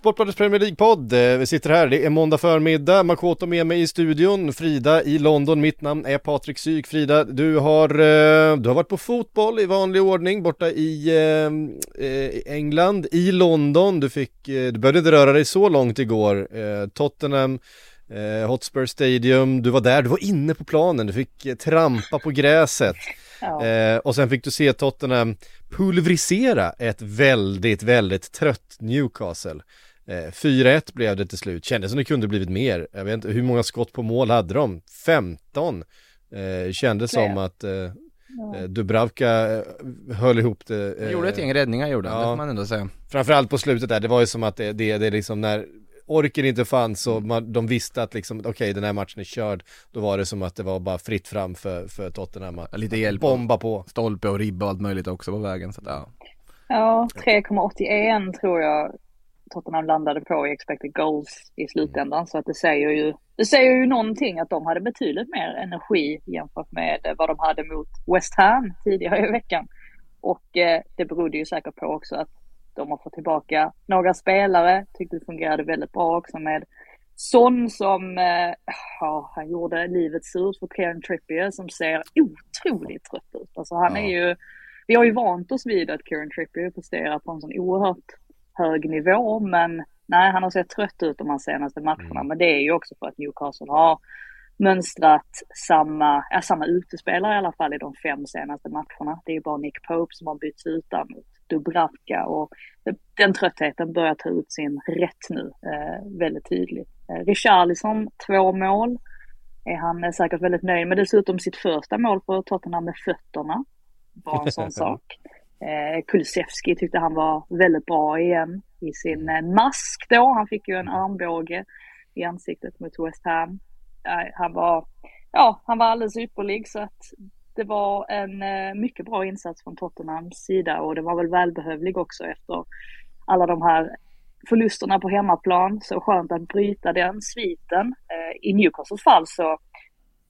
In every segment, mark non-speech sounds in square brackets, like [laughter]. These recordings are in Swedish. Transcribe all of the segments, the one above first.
Sportbladets Premier League-podd. Eh, Vi sitter här, det är måndag förmiddag. Makoto med mig i studion, Frida i London. Mitt namn är Patrik Syk. Frida, du har, eh, du har varit på fotboll i vanlig ordning borta i eh, England, i London. Du fick, du behövde inte röra dig så långt igår. Tottenham, Hotspur Stadium, du var där, du var inne på planen, du fick trampa på gräset. [laughs] Ja. Eh, och sen fick du se Tottenham pulverisera ett väldigt, väldigt trött Newcastle. Eh, 4-1 blev det till slut, kändes som det kunde blivit mer. Jag vet inte, hur många skott på mål hade de? 15? Eh, kändes som Fler. att eh, eh, Dubravka eh, höll ihop det. Eh, gjorde ett gäng räddningar gjorde han, ja. det får man ändå säga. Framförallt på slutet där, det var ju som att det, det, det är liksom när orken inte fanns och man, de visste att liksom, okej den här matchen är körd, då var det som att det var bara fritt fram för, för Tottenham att Lite hjälp, bomba på. stolpe och ribba och allt möjligt också på vägen så att, ja. Ja, 3,81 tror jag Tottenham landade på i expected goals i slutändan. Så att det säger ju, det säger ju någonting att de hade betydligt mer energi jämfört med vad de hade mot West Ham tidigare i veckan. Och eh, det berodde ju säkert på också att de har fått tillbaka några spelare. Tyckte det fungerade väldigt bra också med Son som, eh, ja, han gjorde livet surt för Kieran Trippier som ser otroligt trött ut. Alltså han Ja. är ju, vi har ju vant oss vid att Kieran Trippier presterar på en sån oerhört hög nivå, men nej, han har sett trött ut de här senaste matcherna. Men det är ju också för att Newcastle har mönstrat samma, ja, samma utespelare i alla fall i de fem senaste matcherna. Det är ju bara Nick Pope som har bytts ut där mot Dubravka och den tröttheten börjar ta ut sin rätt nu, eh, väldigt tydligt. Eh, Richarlison, två mål, är han är säkert väldigt nöjd med. Dessutom sitt första mål för Tottenham med fötterna. Bara en sån [laughs] sak. Eh, Kulusevski tyckte han var väldigt bra igen i sin eh, mask då. Han fick ju en armbåge i ansiktet mot West Ham. Han var, ja, han var alldeles ypperlig så att det var en eh, mycket bra insats från Tottenhams sida och det var väl välbehövlig också efter alla de här förlusterna på hemmaplan. Så skönt att bryta den sviten. I Newcastles fall så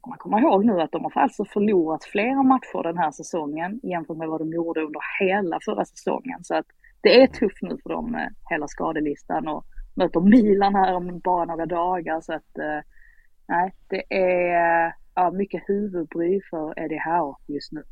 man kommer ihåg nu att de har alltså förlorat flera matcher den här säsongen jämfört med vad de gjorde under hela förra säsongen. Så att det är tufft nu för dem med hela skadelistan och möter Milan här om bara några dagar. Så att eh, nej, det är ja, mycket huvudbry för Eddie Howe just nu.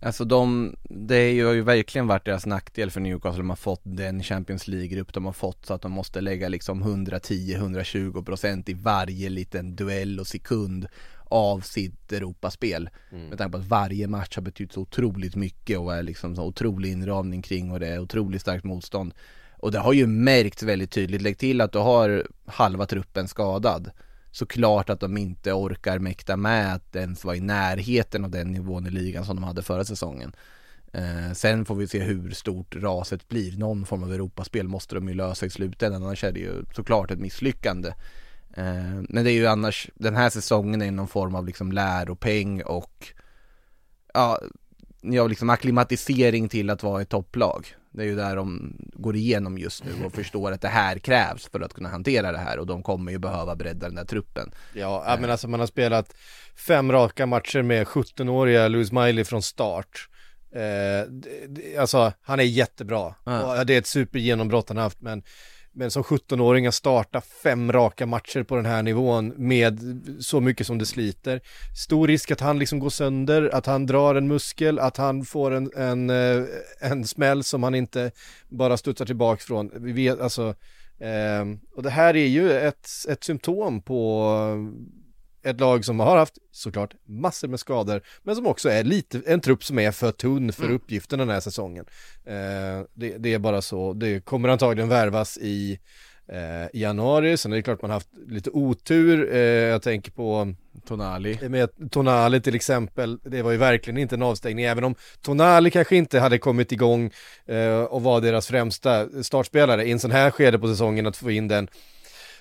Alltså de, det har ju verkligen varit deras nackdel för Newcastle, de har fått den Champions League-grupp de har fått så att de måste lägga liksom 110-120% i varje liten duell och sekund av sitt Europaspel. Med tanke på att varje match har betytt så otroligt mycket och är liksom så otrolig inramning kring och det är otroligt starkt motstånd. Och det har ju märkts väldigt tydligt, lägg till att du har halva truppen skadad såklart att de inte orkar mäkta med att ens vara i närheten av den nivån i ligan som de hade förra säsongen. Eh, sen får vi se hur stort raset blir. Någon form av Europaspel måste de ju lösa i slutändan, annars är det ju såklart ett misslyckande. Eh, men det är ju annars, den här säsongen är någon form av liksom läropeng och ja, ja, liksom akklimatisering till att vara ett topplag. Det är ju där de går igenom just nu och förstår att det här krävs för att kunna hantera det här och de kommer ju behöva bredda den där truppen. Ja, ja, men alltså man har spelat fem raka matcher med 17-åriga Louis Miley från start. Eh, alltså han är jättebra. Ja. Och det är ett supergenombrott han har haft men men som 17-åring att starta fem raka matcher på den här nivån med så mycket som det sliter. Stor risk att han liksom går sönder, att han drar en muskel, att han får en, en, eh, en smäll som han inte bara studsar tillbaka från. Vi vet alltså, eh, och det här är ju ett, ett symptom på ett lag som har haft såklart massor med skador men som också är lite, en trupp som är för tunn för uppgiften den här säsongen. Eh, det, det är bara så, det kommer antagligen värvas i eh, i januari. Sen är det klart man haft lite otur. Eh, jag tänker på Tonali. med Tonali till exempel, det var ju verkligen inte en avstängning, även om Tonali kanske inte hade kommit igång eh, och var deras främsta startspelare i en sån här skede på säsongen att få in den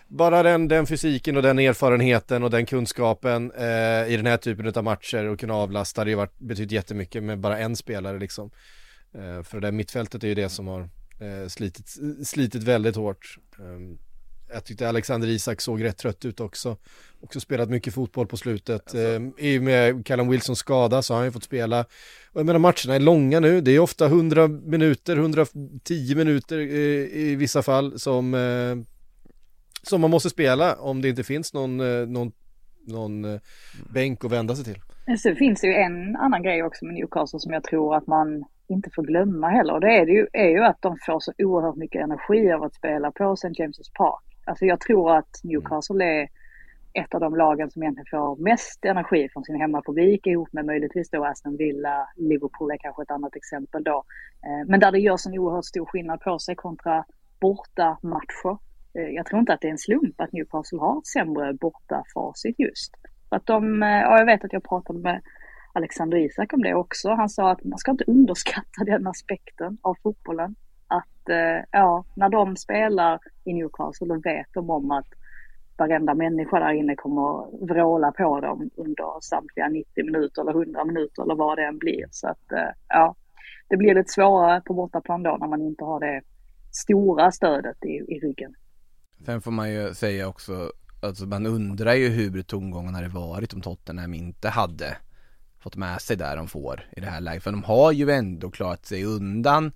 bara den, den fysiken och den erfarenheten och den kunskapen eh, i den här typen av matcher och kunna avlasta det har ju varit, betytt jättemycket med bara en spelare liksom. Eh, för det där mittfältet är ju det som har eh, slitit, slitit väldigt hårt. Eh, jag tyckte Alexander Isak såg rätt trött ut också. Också spelat mycket fotboll på slutet. Alltså. I och med Callum Wilsons skada så har han ju fått spela. Och jag menar matcherna är långa nu. Det är ofta 100 minuter, 110 minuter i, i vissa fall som, eh, som man måste spela om det inte finns någon, eh, någon, någon eh, bänk att vända sig till. Sen finns det ju en annan grej också med Newcastle som jag tror att man inte får glömma heller. Och det är, det ju, är ju att de får så oerhört mycket energi av att spela på St. James' Park. Alltså jag tror att Newcastle är ett av de lagen som egentligen får mest energi från sin hemmapublik ihop med möjligtvis då Aston Villa, Liverpool är kanske ett annat exempel då. Eh, men där det görs en oerhört stor skillnad på sig kontra borta matcher. Eh, jag tror inte att det är en slump att Newcastle har ett sämre bortafacit just. För att de, eh, ja, jag vet att jag pratade med Alexander Isak om det också. Han sa att man ska inte underskatta den aspekten av fotbollen. Att eh, ja, när de spelar i Newcastle då vet de om att varenda människa där inne kommer vråla på dem under samtliga 90 minuter eller 100 minuter eller vad det än blir. Så att ja, det blir lite svårare på bortaplan då när man inte har det stora stödet i, i ryggen. Sen får man ju säga också, alltså man undrar ju hur tongången hade varit om Tottenham inte hade fått med sig där de får i det här läget. För de har ju ändå klarat sig undan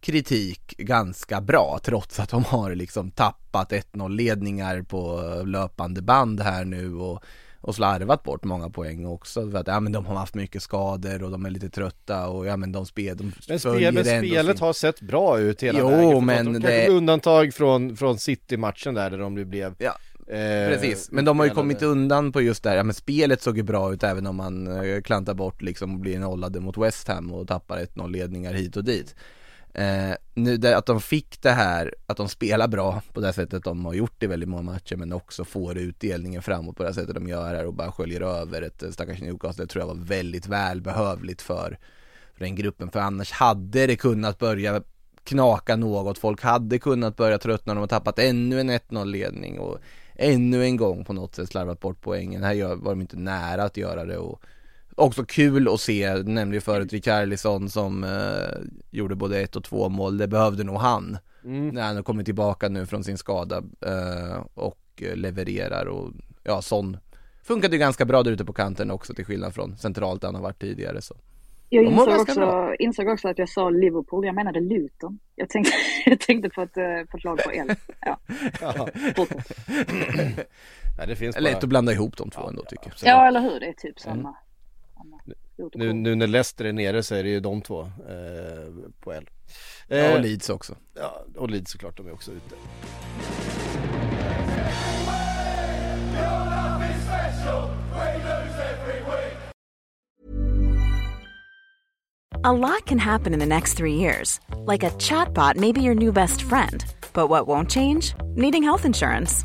kritik ganska bra trots att de har liksom tappat 1-0 ledningar på löpande band här nu och, och slarvat bort många poäng också för att ja men de har haft mycket skador och de är lite trötta och ja men de, spel, de men spel, men spelet sin... har sett bra ut hela jo, vägen. men de det... undantag från, från City-matchen där, där de blev ja. Eh, Precis, men de har ju kommit undan på just det här, ja men spelet såg ju bra ut även om man eh, klantar bort liksom och blir nollade mot West Ham och tappar 1-0 ledningar hit och dit. Eh, nu det, att de fick det här, att de spelar bra på det sättet de har gjort i väldigt många matcher men också får utdelningen framåt på det sättet de gör här och bara sköljer över ett eh, stackars Newcastle. Det tror jag var väldigt välbehövligt för, för den gruppen för annars hade det kunnat börja knaka något. Folk hade kunnat börja tröttna när de har tappat ännu en 1-0 ledning och ännu en gång på något sätt slarvat bort poängen. Här var de inte nära att göra det och Också kul att se, ju förut Rikardisson som eh, gjorde både ett och två mål, det behövde nog han. Mm. När han har kommit tillbaka nu från sin skada eh, och levererar och ja, sån funkade ju ganska bra där ute på kanten också till skillnad från centralt där han har varit tidigare så. Jag insåg också, insåg också att jag sa Liverpool, jag menade Luton. Jag tänkte, [laughs] jag tänkte på, ett, eh, på ett lag på L. Ja. [laughs] [clears throat] Nej, det finns bara... Lätt att blanda ihop de två ja, ändå tycker jag. Ja, eller hur, det är typ samma. Mm. Nu, nu, när Leicester är nere så är det ju de två eh, på L. Eh, ja, och Leeds också. Ja, och Leeds såklart, de är också ute. A lot can happen in the next three years. Like a chatbot may be your new best friend. But what won't change? Needing health insurance.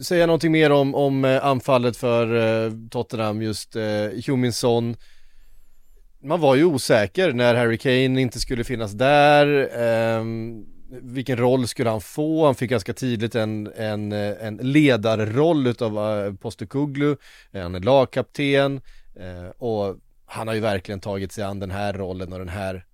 Säga någonting mer om, om eh, anfallet för eh, Tottenham, just eh, Huminson. man var ju osäker när Harry Kane inte skulle finnas där. Eh, vilken roll skulle han få? Han fick ganska tidigt en, en, en ledarroll utav Postekuglu. Han är lagkapten och han har ju verkligen tagit sig an den här rollen och den här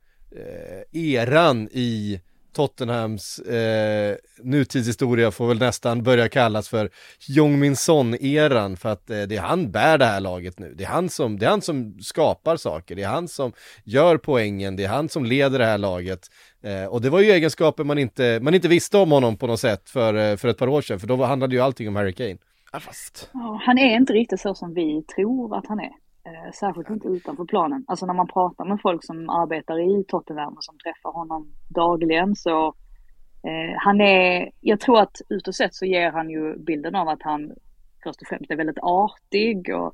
eran i Tottenhams eh, nutidshistoria får väl nästan börja kallas för Jong Son-eran för att eh, det är han bär det här laget nu. Det är han, som, det är han som skapar saker, det är han som gör poängen, det är han som leder det här laget. Eh, och det var ju egenskaper man inte, man inte visste om honom på något sätt för, eh, för ett par år sedan, för då handlade ju allting om Harry Kane. Ja, fast... Ja, han är inte riktigt så som vi tror att han är. Eh, särskilt inte utanför planen. Alltså när man pratar med folk som arbetar i Tottenham och som träffar honom dagligen så eh, han är, jag tror att utåt sett så ger han ju bilden av att han först och främst är väldigt artig och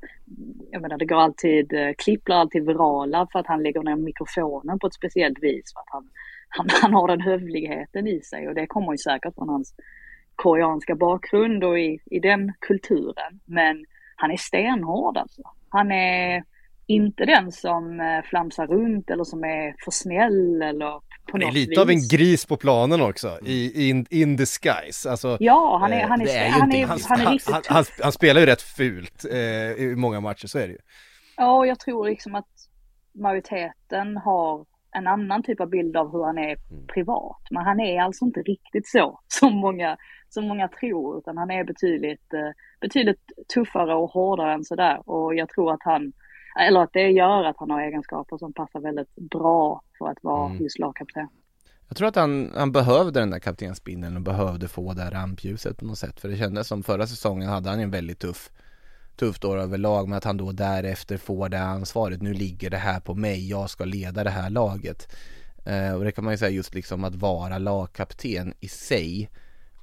jag menar det går alltid, eh, klipp blir alltid virala för att han lägger ner mikrofonen på ett speciellt vis. För att han, han, han har den hövligheten i sig och det kommer ju säkert från hans koreanska bakgrund och i, i den kulturen. Men han är stenhård alltså. Han är inte den som eh, flamsar runt eller som är för snäll eller på Han är något lite vis. av en gris på planen också, i, in, in disguise. Alltså, Ja, han är, eh, han är, är han är, han, han är riktigt han, han, han spelar ju rätt fult eh, i många matcher, så är det ju. Ja, och jag tror liksom att majoriteten har en annan typ av bild av hur han är Mm. privat. Men han är alltså inte riktigt så [laughs] som många, som många tror, utan han är betydligt, eh, betydligt tuffare och hårdare än sådär. Och jag tror att han, eller att det gör att han har egenskaper som passar väldigt bra för att vara Mm. just lagkapten. Jag tror att han, han behövde den där kaptensbindeln och behövde få det här rampljuset på något sätt. För det kändes som förra säsongen hade han ju en väldigt tuff tufft år överlag men att han då därefter får det ansvaret. Nu ligger det här på mig, jag ska leda det här laget. Eh, och det kan man ju säga just liksom att vara lagkapten i sig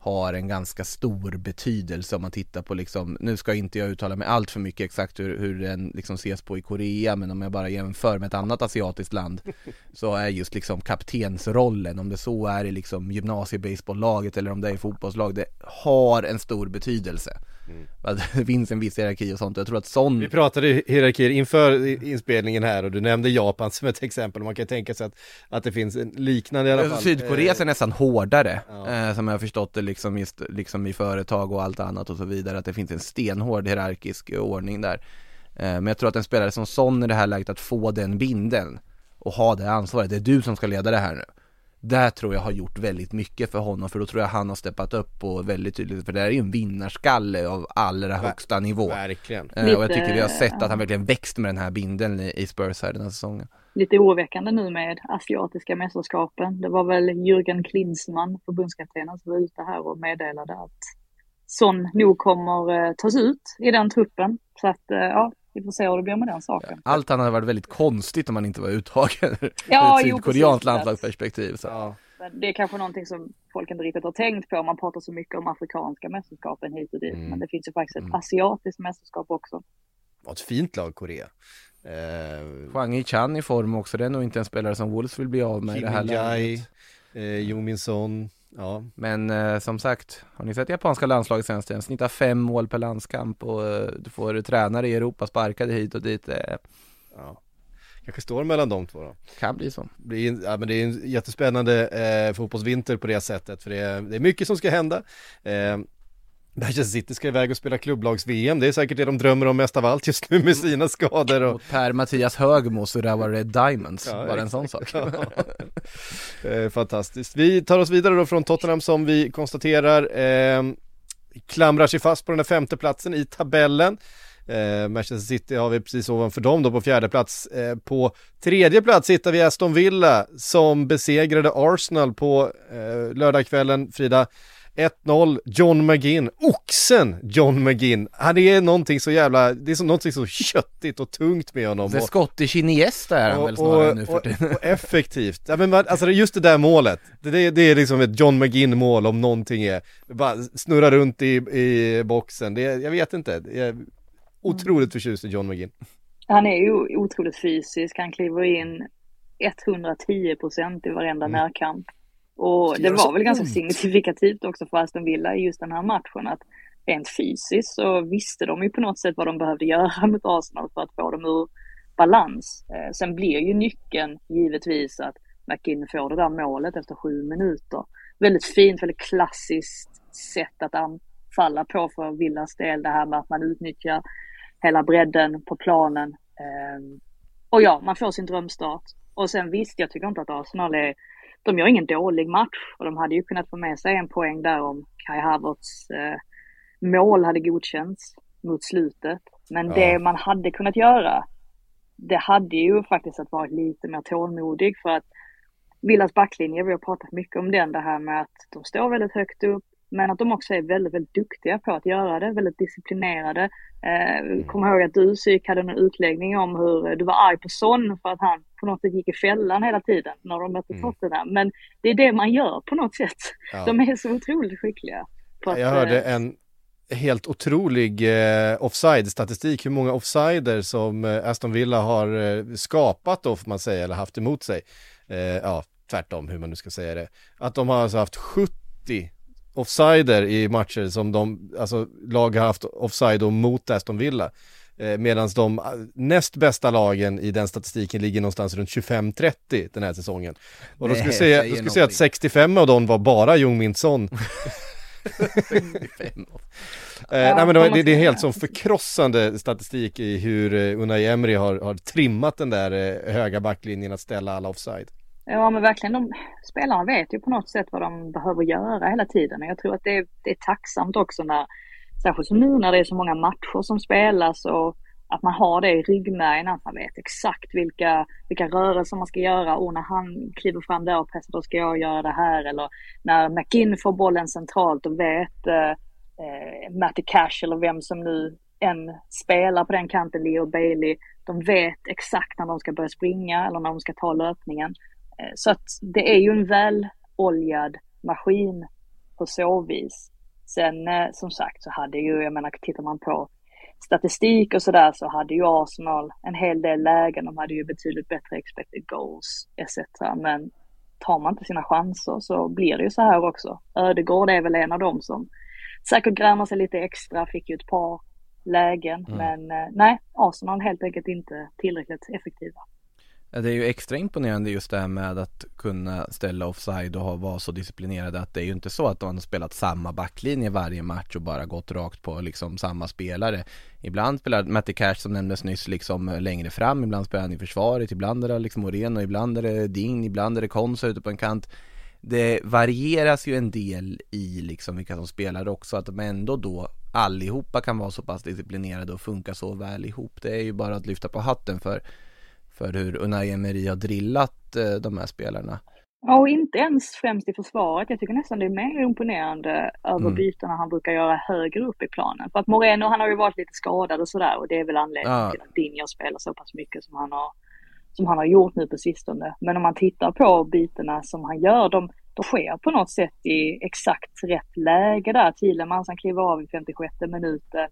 har en ganska stor betydelse om man tittar på liksom, nu ska inte jag uttala mig allt för mycket exakt hur, hur den liksom ses på i Korea men om jag bara jämför med ett annat asiatiskt land [laughs] så är just liksom kaptensrollen, om det så är i liksom gymnasiebasebollaget eller om det är i fotbollslag, det har en stor betydelse. Att det finns en viss hierarki och sånt, jag tror att sån Vi pratade hierarkier inför inspelningen här och du nämnde Japan som ett exempel. Man kan tänka sig att, att det finns en liknande i alla fall. Sydkorea är nästan hårdare, Ja. eh, som jag har förstått det liksom, just, liksom i företag och allt annat och så vidare, att det finns en stenhård hierarkisk ordning där. Eh, men jag tror att en spelare som Son i det här läget, att få den binden och ha det ansvaret, det är du som ska leda det här nu. Det tror jag har gjort väldigt mycket för honom, för då tror jag han har steppat upp och väldigt tydligt, för det här är ju en vinnarskalle av allra högsta nivå. Verkligen. Eh, och jag tycker vi har sett att han verkligen växt med den här bindeln i i Spurs här den här säsongen. Lite oroväckande nu med asiatiska mästerskapen. Det var väl Jürgen Klinsmann, förbundskaptenen, som var ute här och meddelade att Son nog kommer eh, tas ut i den truppen. Så att eh, ja, vi får se hur det blir med den saken. Allt annat hade varit väldigt konstigt om man inte var uttagen [laughs] ur Ja, ett jo, sydkoreanskt landslagsperspektiv. Så. Ja. Men det är kanske någonting som folk inte riktigt har tänkt på. Man pratar så mycket om afrikanska mästerskapen hit och dit. Mm. Men det finns ju faktiskt ett Mm. asiatiskt mästerskap också. var ett fint lag Korea. Eh, Hwang Yi-chan i form också, det är nog inte en spelare som Wolves vill bli av med i det här Kim Jai, läget. eh, Jo Min Son, ja. Men eh, som sagt, har ni sett japanska landslaget sen Den snittar fem mål per landskamp och eh, du får tränare i Europa sparkade hit och dit. Eh, ja. Kanske står mellan de två då. kan bli så. Det är, ja, men det är en jättespännande eh, fotbollsvinter på det sättet, för det är, det är mycket som ska hända. Eh, Manchester City ska iväg och spela klubblags-VM, det är säkert det de drömmer om mest av allt just nu med sina skador och Mot Per-Mattias Högmo så där var det Diamonds, Ja, bara en sån sak. [laughs] Ja. Eh, Fantastiskt. Vi tar oss vidare då från Tottenham som vi konstaterar eh, klamrar sig fast på den här femte platsen i tabellen. Eh, Manchester City har vi precis ovanför dem då på fjärde plats. Eh, på tredje plats hittar vi Aston Villa som besegrade Arsenal på eh, lördagskvällen, Frida. 1-0, John McGinn, oxen John McGinn. Han är någonting så jävla, det är så, någonting så köttigt och tungt med honom. Det är Och- Iniesta är han väl snarare nu för och, tiden. och effektivt. Ja, men man, alltså just det där målet, det, det, det är liksom ett John McGinn mål om någonting är, bara snurra runt i, i boxen, det, är- jag vet inte, det är otroligt förtjust i John McGinn. Han är ju otroligt fysisk. Han kliver in 110 procent i varenda Mm. närkamp. Och det var väl ganska ont. signifikativt också för Aston Villa i just den här matchen att rent fysiskt så visste de ju på något sätt vad de behövde [laughs] göra mot Arsenal för att få dem ur balans. Eh, sen blir ju nyckeln givetvis att McKinn får det där målet efter sju minuter. Väldigt fint, väldigt klassiskt sätt att anfalla på för Villas del. Det här med att man utnyttjar hela bredden på planen. Ehm, och ja, man får sin drömstart. Och sen visst, jag tycker inte att Arsenal är, de gör ingen dålig match och de hade ju kunnat få med sig en poäng där om Kai Havertz eh, mål hade godkänts mot slutet. Men Ja. det man hade kunnat göra, det hade ju faktiskt att vara lite mer tålmodig för att Villas backlinje, vi har pratat mycket om den, det här med att de står väldigt högt upp, Men att de också är väldigt, väldigt duktiga på att göra det, väldigt disciplinerade. Eh, Kommer ihåg att du Syk hade en utläggning om hur du var arg på Son för att han på något sätt gick i fällan hela tiden när de mötte Mm. Tottenham. Men det är det man gör på något sätt. Ja. De är så otroligt skickliga. Att, Jag hörde eh, en helt otrolig eh, offside-statistik, hur många offsider som eh, Aston Villa har eh, skapat då får man säga, eller haft emot sig. Eh, ja, tvärtom hur man nu ska säga det. Att de har alltså haft 70 offsider i matcher som de, alltså lag har haft offside då mot Aston Villa. Eh, Medan de eh, näst bästa lagen i den statistiken ligger någonstans runt 25-30 den här säsongen. Och då skulle jag säga, då skulle säga att någonting. 65 av dem var bara Jung Min Son. [laughs] [laughs] Eh, nej men det, det, är helt som förkrossande statistik i hur eh, Unai Emery har, har trimmat den där eh, höga backlinjen att ställa alla offside. Ja men verkligen, de, spelarna vet ju på något sätt vad de behöver göra hela tiden. Och jag tror att det är, det är tacksamt också när, särskilt som nu när det är så många matcher som spelas och att man har det i ryggmärgen, att man vet exakt vilka, vilka rörelser man ska göra och när han kliver fram där och pressar, då ska jag göra det här. Eller när McInn får bollen centralt och vet eh, eh, Matty Cash eller vem som nu än spelar på den kanten, Leo Bailey, de vet exakt när de ska börja springa eller när de ska ta löpningen. Eh, Så att det är ju en väloljad maskin på så vis. Sen eh, som sagt så hade ju, jag menar tittar man på statistik och sådär så hade ju Arsenal en hel del lägen. De hade ju betydligt bättre expected goals etc. Men tar man inte sina chanser så blir det ju så här också. Ödegård är väl en av dem som säkert grämar sig lite extra, fick ju ett par lägen. Men eh, nej, Arsenal helt enkelt inte tillräckligt effektiva. Det är ju extra imponerande just det här med att kunna ställa offside och vara så disciplinerade att det är ju inte så att de har spelat samma backlinje varje match och bara gått rakt på liksom samma spelare. Ibland spelar Matti Cash som nämndes nyss liksom längre fram, ibland spelar han i försvaret, ibland är det liksom Moreno, ibland är det Ding, ibland är det Konsa ute på en kant. Det varieras ju en del i liksom vilka som spelar också, att de ändå då allihopa kan vara så pass disciplinerade och funka så väl ihop. Det är ju bara att lyfta på hatten för för hur Unai Emery har drillat eh, de här spelarna. Ja, och inte ens främst i försvaret. Jag tycker nästan det är mer imponerande över Mm. bytena han brukar göra högre upp i planen. För att Moreno, han har ju varit lite skadad och sådär och det är väl anledningen Ja. till att Dinho spelar så pass mycket som han har som han har gjort nu på sistone. Men om man tittar på bytena som han gör, de, de sker på något sätt i exakt rätt läge där. Thielemans han kliver av i 56 minuten.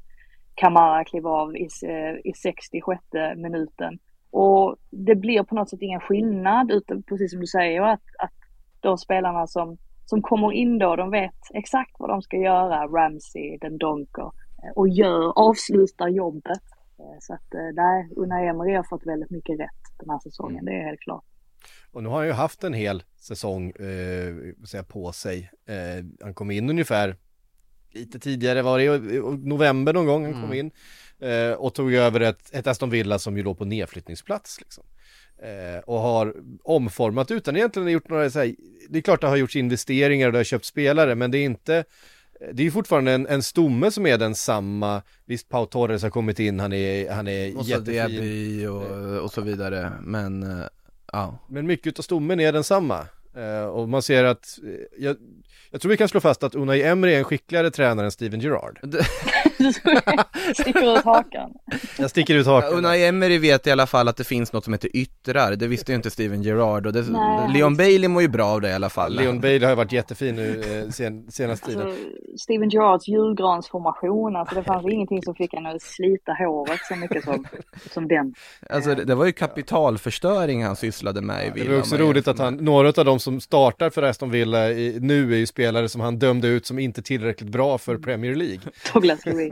Kamara kliver av i, eh, i 66 minuten. Och det blir på något sätt ingen skillnad, utan precis som du säger, att, att de spelarna som, som kommer in då, de vet exakt vad de ska göra, Ramsey, den Donker, eh, och gör, avslutar jobbet. Eh, Så att eh, nej, Unai Emery har fått väldigt mycket rätt den här säsongen, det är helt klart. Och nu har han ju haft en hel säsong eh, på sig. Eh, han kom in ungefär lite tidigare, var det november någon gång han kom in. Eh, och tog över ett, ett Aston Villa som ju låg på nedflyttningsplats. Liksom. Eh, och har omformat utan egentligen gjort några, så här, det är klart det har gjorts investeringar och det har köpt spelare men det är inte det är ju fortfarande en, en stomme som är densamma. Visst, Pau Torres har kommit in, han är, han är Och jättefin. Och, och så vidare. Men eh, ja, Men mycket av stommen är densamma. Eh, och man ser att, eh, jag, jag tror vi kan slå fast att Unai Emery är en skickligare tränare än Steven Gerrard. [laughs] [laughs] Sticker ut hakan. Jag sticker ut hakan. Unai Emery vet i alla fall att det finns något som heter yttrar. Det visste ju inte Steven Gerrard och det, Nej. Leon Bailey mår ju bra av det i alla fall. Leon Bailey har ju varit jättefin nu eh, sen, senaste tiden. Alltså, Steven Gerrards julgransformation, alltså det fanns ingenting som fick henne att slita håret så mycket som, [laughs] som den. Alltså det, det var ju kapitalförstöring han sysslade med i Det Villa. var också roligt att han, några av de som startar för Aston Villa i, nu är ju spelare som han dömde ut som inte tillräckligt bra för Premier League. Douglas Luiz.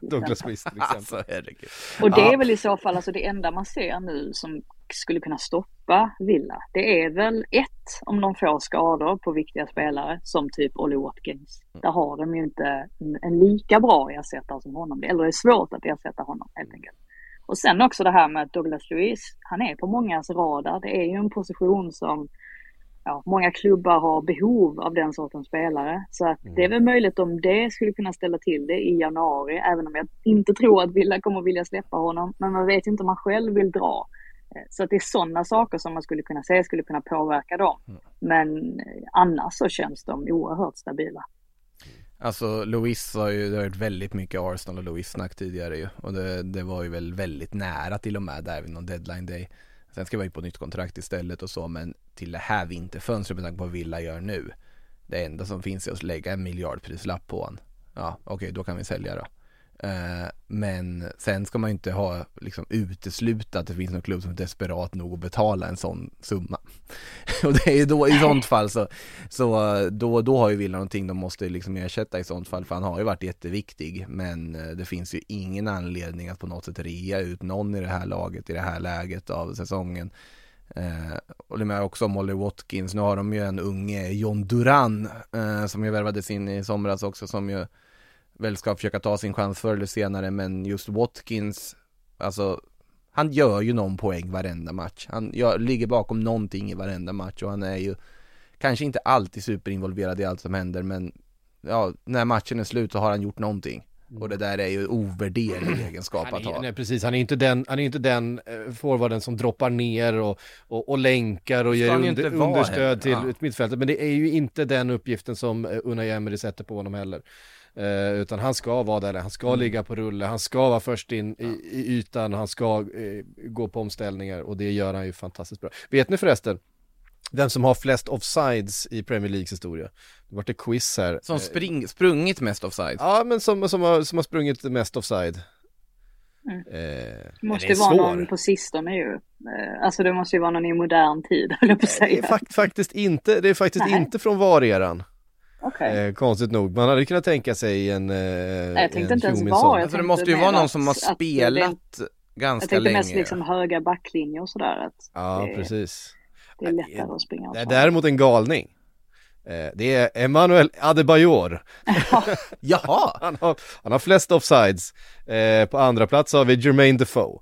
[laughs] Douglas Luiz till exempel. Alltså herregud. Och det är väl i så fall alltså det enda man ser nu som skulle kunna stoppa Villa. Det är väl ett, om de får skador på viktiga spelare som typ Ollie Watkins. Där har de ju inte en- lika bra ersättare som honom. Eller det är svårt att ersätta honom helt enkelt. Och sen också det här med att Douglas Luiz, han är på mångas radar. Det är ju en position som ja, många klubbar har behov av den sortens spelare. Så att det är väl möjligt om det skulle kunna ställa till det i januari, även om jag inte tror att Villa kommer vilja släppa honom. Men man vet inte om man själv vill dra. Eh, Så att det är sådana saker som man skulle kunna säga skulle kunna påverka dem. Men eh, annars så känns de oerhört stabila. Alltså Louis har ju, det har varit väldigt mycket Arsenal och Louis snack tidigare ju och det, det var ju väl väldigt nära till och med där vid någon deadline day. Sen ska vi ju på nytt kontrakt istället och så men till det här vinterfönstret med tanke på vad Villa gör nu. Det enda som finns är att lägga en miljardprislapp på honom. Ja okej okay, då kan vi sälja då. Uh, men sen ska man ju inte ha liksom utesluta att det finns någon klubb som är desperat nog att betala en sån summa. [laughs] och det är ju då i sånt fall så, så eh, då, då har ju Villa någonting de måste liksom ersätta i sånt fall för han har ju varit jätteviktig men eh, det finns ju ingen anledning att på något sätt rea ut någon i det här laget i det här läget av säsongen. Eh, och det är också Molly Watkins, nu har de ju en unge John Duran eh, som ju värvades in i somras också som ju väl ska försöka ta sin chans förr eller senare men just Watkins, alltså han gör ju någon poäng varenda match. Han gör, ligger bakom någonting i varenda match och han är ju kanske inte alltid superinvolverad i allt som händer men ja, när matchen är slut så har han gjort någonting. Och det där är ju ovärderlig egenskap att ha. Nej, precis, han är inte den, han är inte den eh, forwarden som droppar ner och, och, och länkar och ger under, understöd till ja. mittfältet. Men det är ju inte den uppgiften som eh, Unai Emery sätter på honom heller. Eh, utan han ska vara där, han ska mm. ligga på rulle, han ska vara först in i, i ytan, han ska eh, gå på omställningar och det gör han ju fantastiskt bra. Vet ni förresten, vem som har flest offsides i Premier Leagues historia? Det vart ett quiz här. Som spring, sprungit mest offside? Ja, men som, som, har, som har sprungit mest offside. Mm. Eh, måste det vara svår. någon på sistone ju. Eh, alltså det måste ju vara någon i modern tid, [laughs] höll jag på att säga. Fakt, faktiskt inte, det är faktiskt Nej. inte från VAR-eran. Okay. Eh, konstigt nog, man hade kunnat tänka sig en eh, Jag tänkte inte ens vara, alltså, Det måste ju vara någon som har spelat det, ganska länge. Jag tänkte mest liksom höga backlinjer och sådär. Att ja, det, precis. Det är lättare att springa. Det är däremot en galning. Eh, det är Emmanuel Adebayor. [laughs] Jaha! han, har, han har flest offsides. Eh, på andra plats har vi Jermaine Defoe.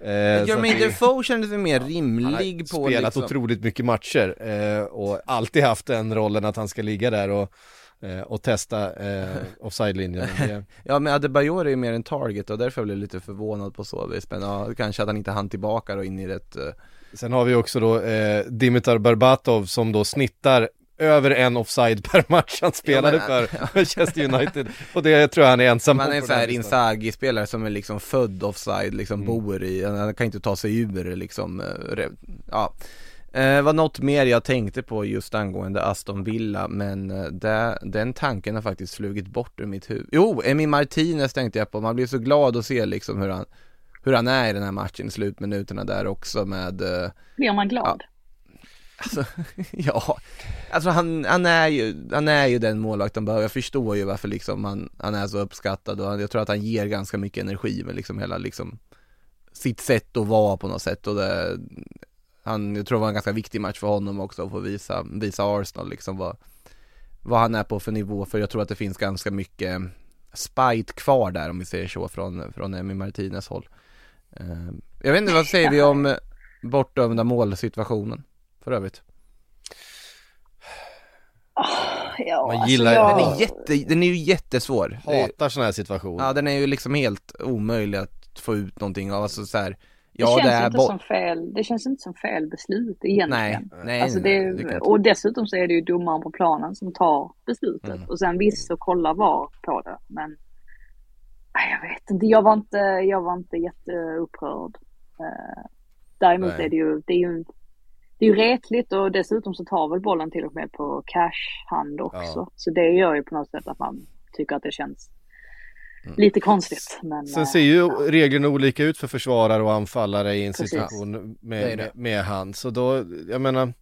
Eh, Jermaine Defoe kändes mer rimlig han har på spelat liksom... otroligt mycket matcher eh, och alltid haft den rollen att han ska ligga där och eh, och testa eh, offside-linjen. [laughs] ja men Adebayor är ju mer en target och därför blev jag lite förvånad på så vis. Men ja, kanske att han inte hann tillbaka då in i rätt eh... Sen har vi också då eh, Dimitar Berbatov som då snittar över en offside per [laughs] match han spelade ja, men, för Manchester United och det tror jag han är ensam Han är en sån här Inzaghi-spelare som är liksom född offside, liksom mm. bor i, han kan inte ta sig ur liksom, eh, ja Eh, var något mer jag tänkte på just angående Aston Villa men eh, det, den tanken har faktiskt flugit bort ur mitt huvud. Jo, Emi Martinez tänkte jag på, man blir så glad att se liksom hur han, hur han är i den här matchen i slutminuterna där också med eh, Blir man glad? Ja, Alltså, [laughs] ja, alltså han, han, är ju, han är ju den målvakten behöver, jag förstår ju varför liksom han, han är så uppskattad och jag tror att han ger ganska mycket energi med liksom hela liksom sitt sätt att vara på något sätt. Och det, han, jag tror det var en ganska viktig match för honom också att få visa, visa Arsenal liksom vad, vad han är på för nivå. För jag tror att det finns ganska mycket spite kvar där om vi säger så från, från Emi Martinez håll. Uh, jag vet inte, vad säger vi om bortdömda målsituationen? för övrigt? Oh, ja, Man alltså gillar, alltså jag... den, är jätte, den är ju jättesvår Hatar sådana här situationer Ja den är ju liksom helt omöjlig att få ut någonting av, alltså så här, Ja, det, känns det, är inte som fel, det känns inte som fel beslut egentligen. Nej, nej, alltså det, det och dessutom så är det ju domaren på planen som tar beslutet. Mm. Och sen visst så kollar VAR på det. Men nej, jag vet inte, jag var inte, jag var inte jätteupprörd. Uh, däremot nej. är det ju, det är ju det är ju retligt och dessutom så tar väl bollen till och med på cash-hand också. Ja. Så det gör ju på något sätt att man tycker att det känns mm. lite konstigt. Men, Sen ser ju ja. reglerna olika ut för försvarare och anfallare i en Precis. situation med, med, med hand. Så då, jag menar,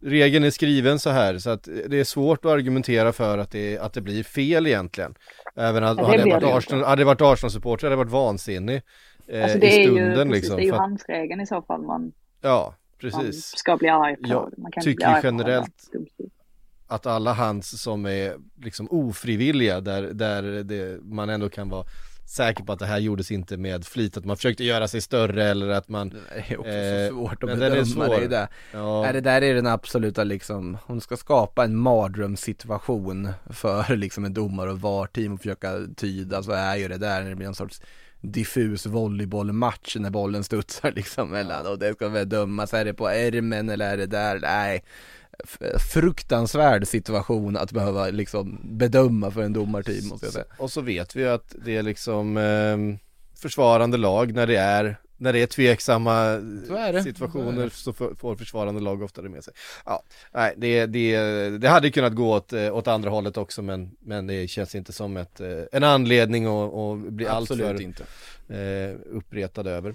regeln är skriven så här så att det är svårt att argumentera för att det, att det blir fel egentligen. Även att ja, hade, varit Arsenal, hade det varit Arsenal-supporter hade det varit vansinnig eh, alltså det i stunden. Är ju, liksom, det är ju handsregeln i så fall man Ja, precis. man ska bli arg på. Jag man kan tycker bli generellt att alla hands som är liksom ofrivilliga där, där det, man ändå kan vara säker på att det här gjordes inte med flit, att man försökte göra sig större eller att man Det är också eh, så svårt att bedöma är svår. det, där. Ja. Är det där är den absoluta liksom, hon ska skapa en mardrömssituation för liksom en domare och VAR-team och försöka tyda så är ju det där när det blir en sorts diffus volleybollmatch när bollen studsar liksom mellan och det ska väl dömas, är det på ärmen eller är det där? Nej, fruktansvärd situation att behöva liksom bedöma för en domarteam måste jag säga. Och så vet vi ju att det är liksom eh, försvarande lag när det är när det är tveksamma Så är det. situationer Så är det. så får får försvarande lag oftare med sig. Ja, nej, det, det, det hade kunnat gå åt, eh, åt andra hållet också men, men det känns inte som ett, eh, en anledning att, att bli Absolut alltför inte. eh, uppretad över.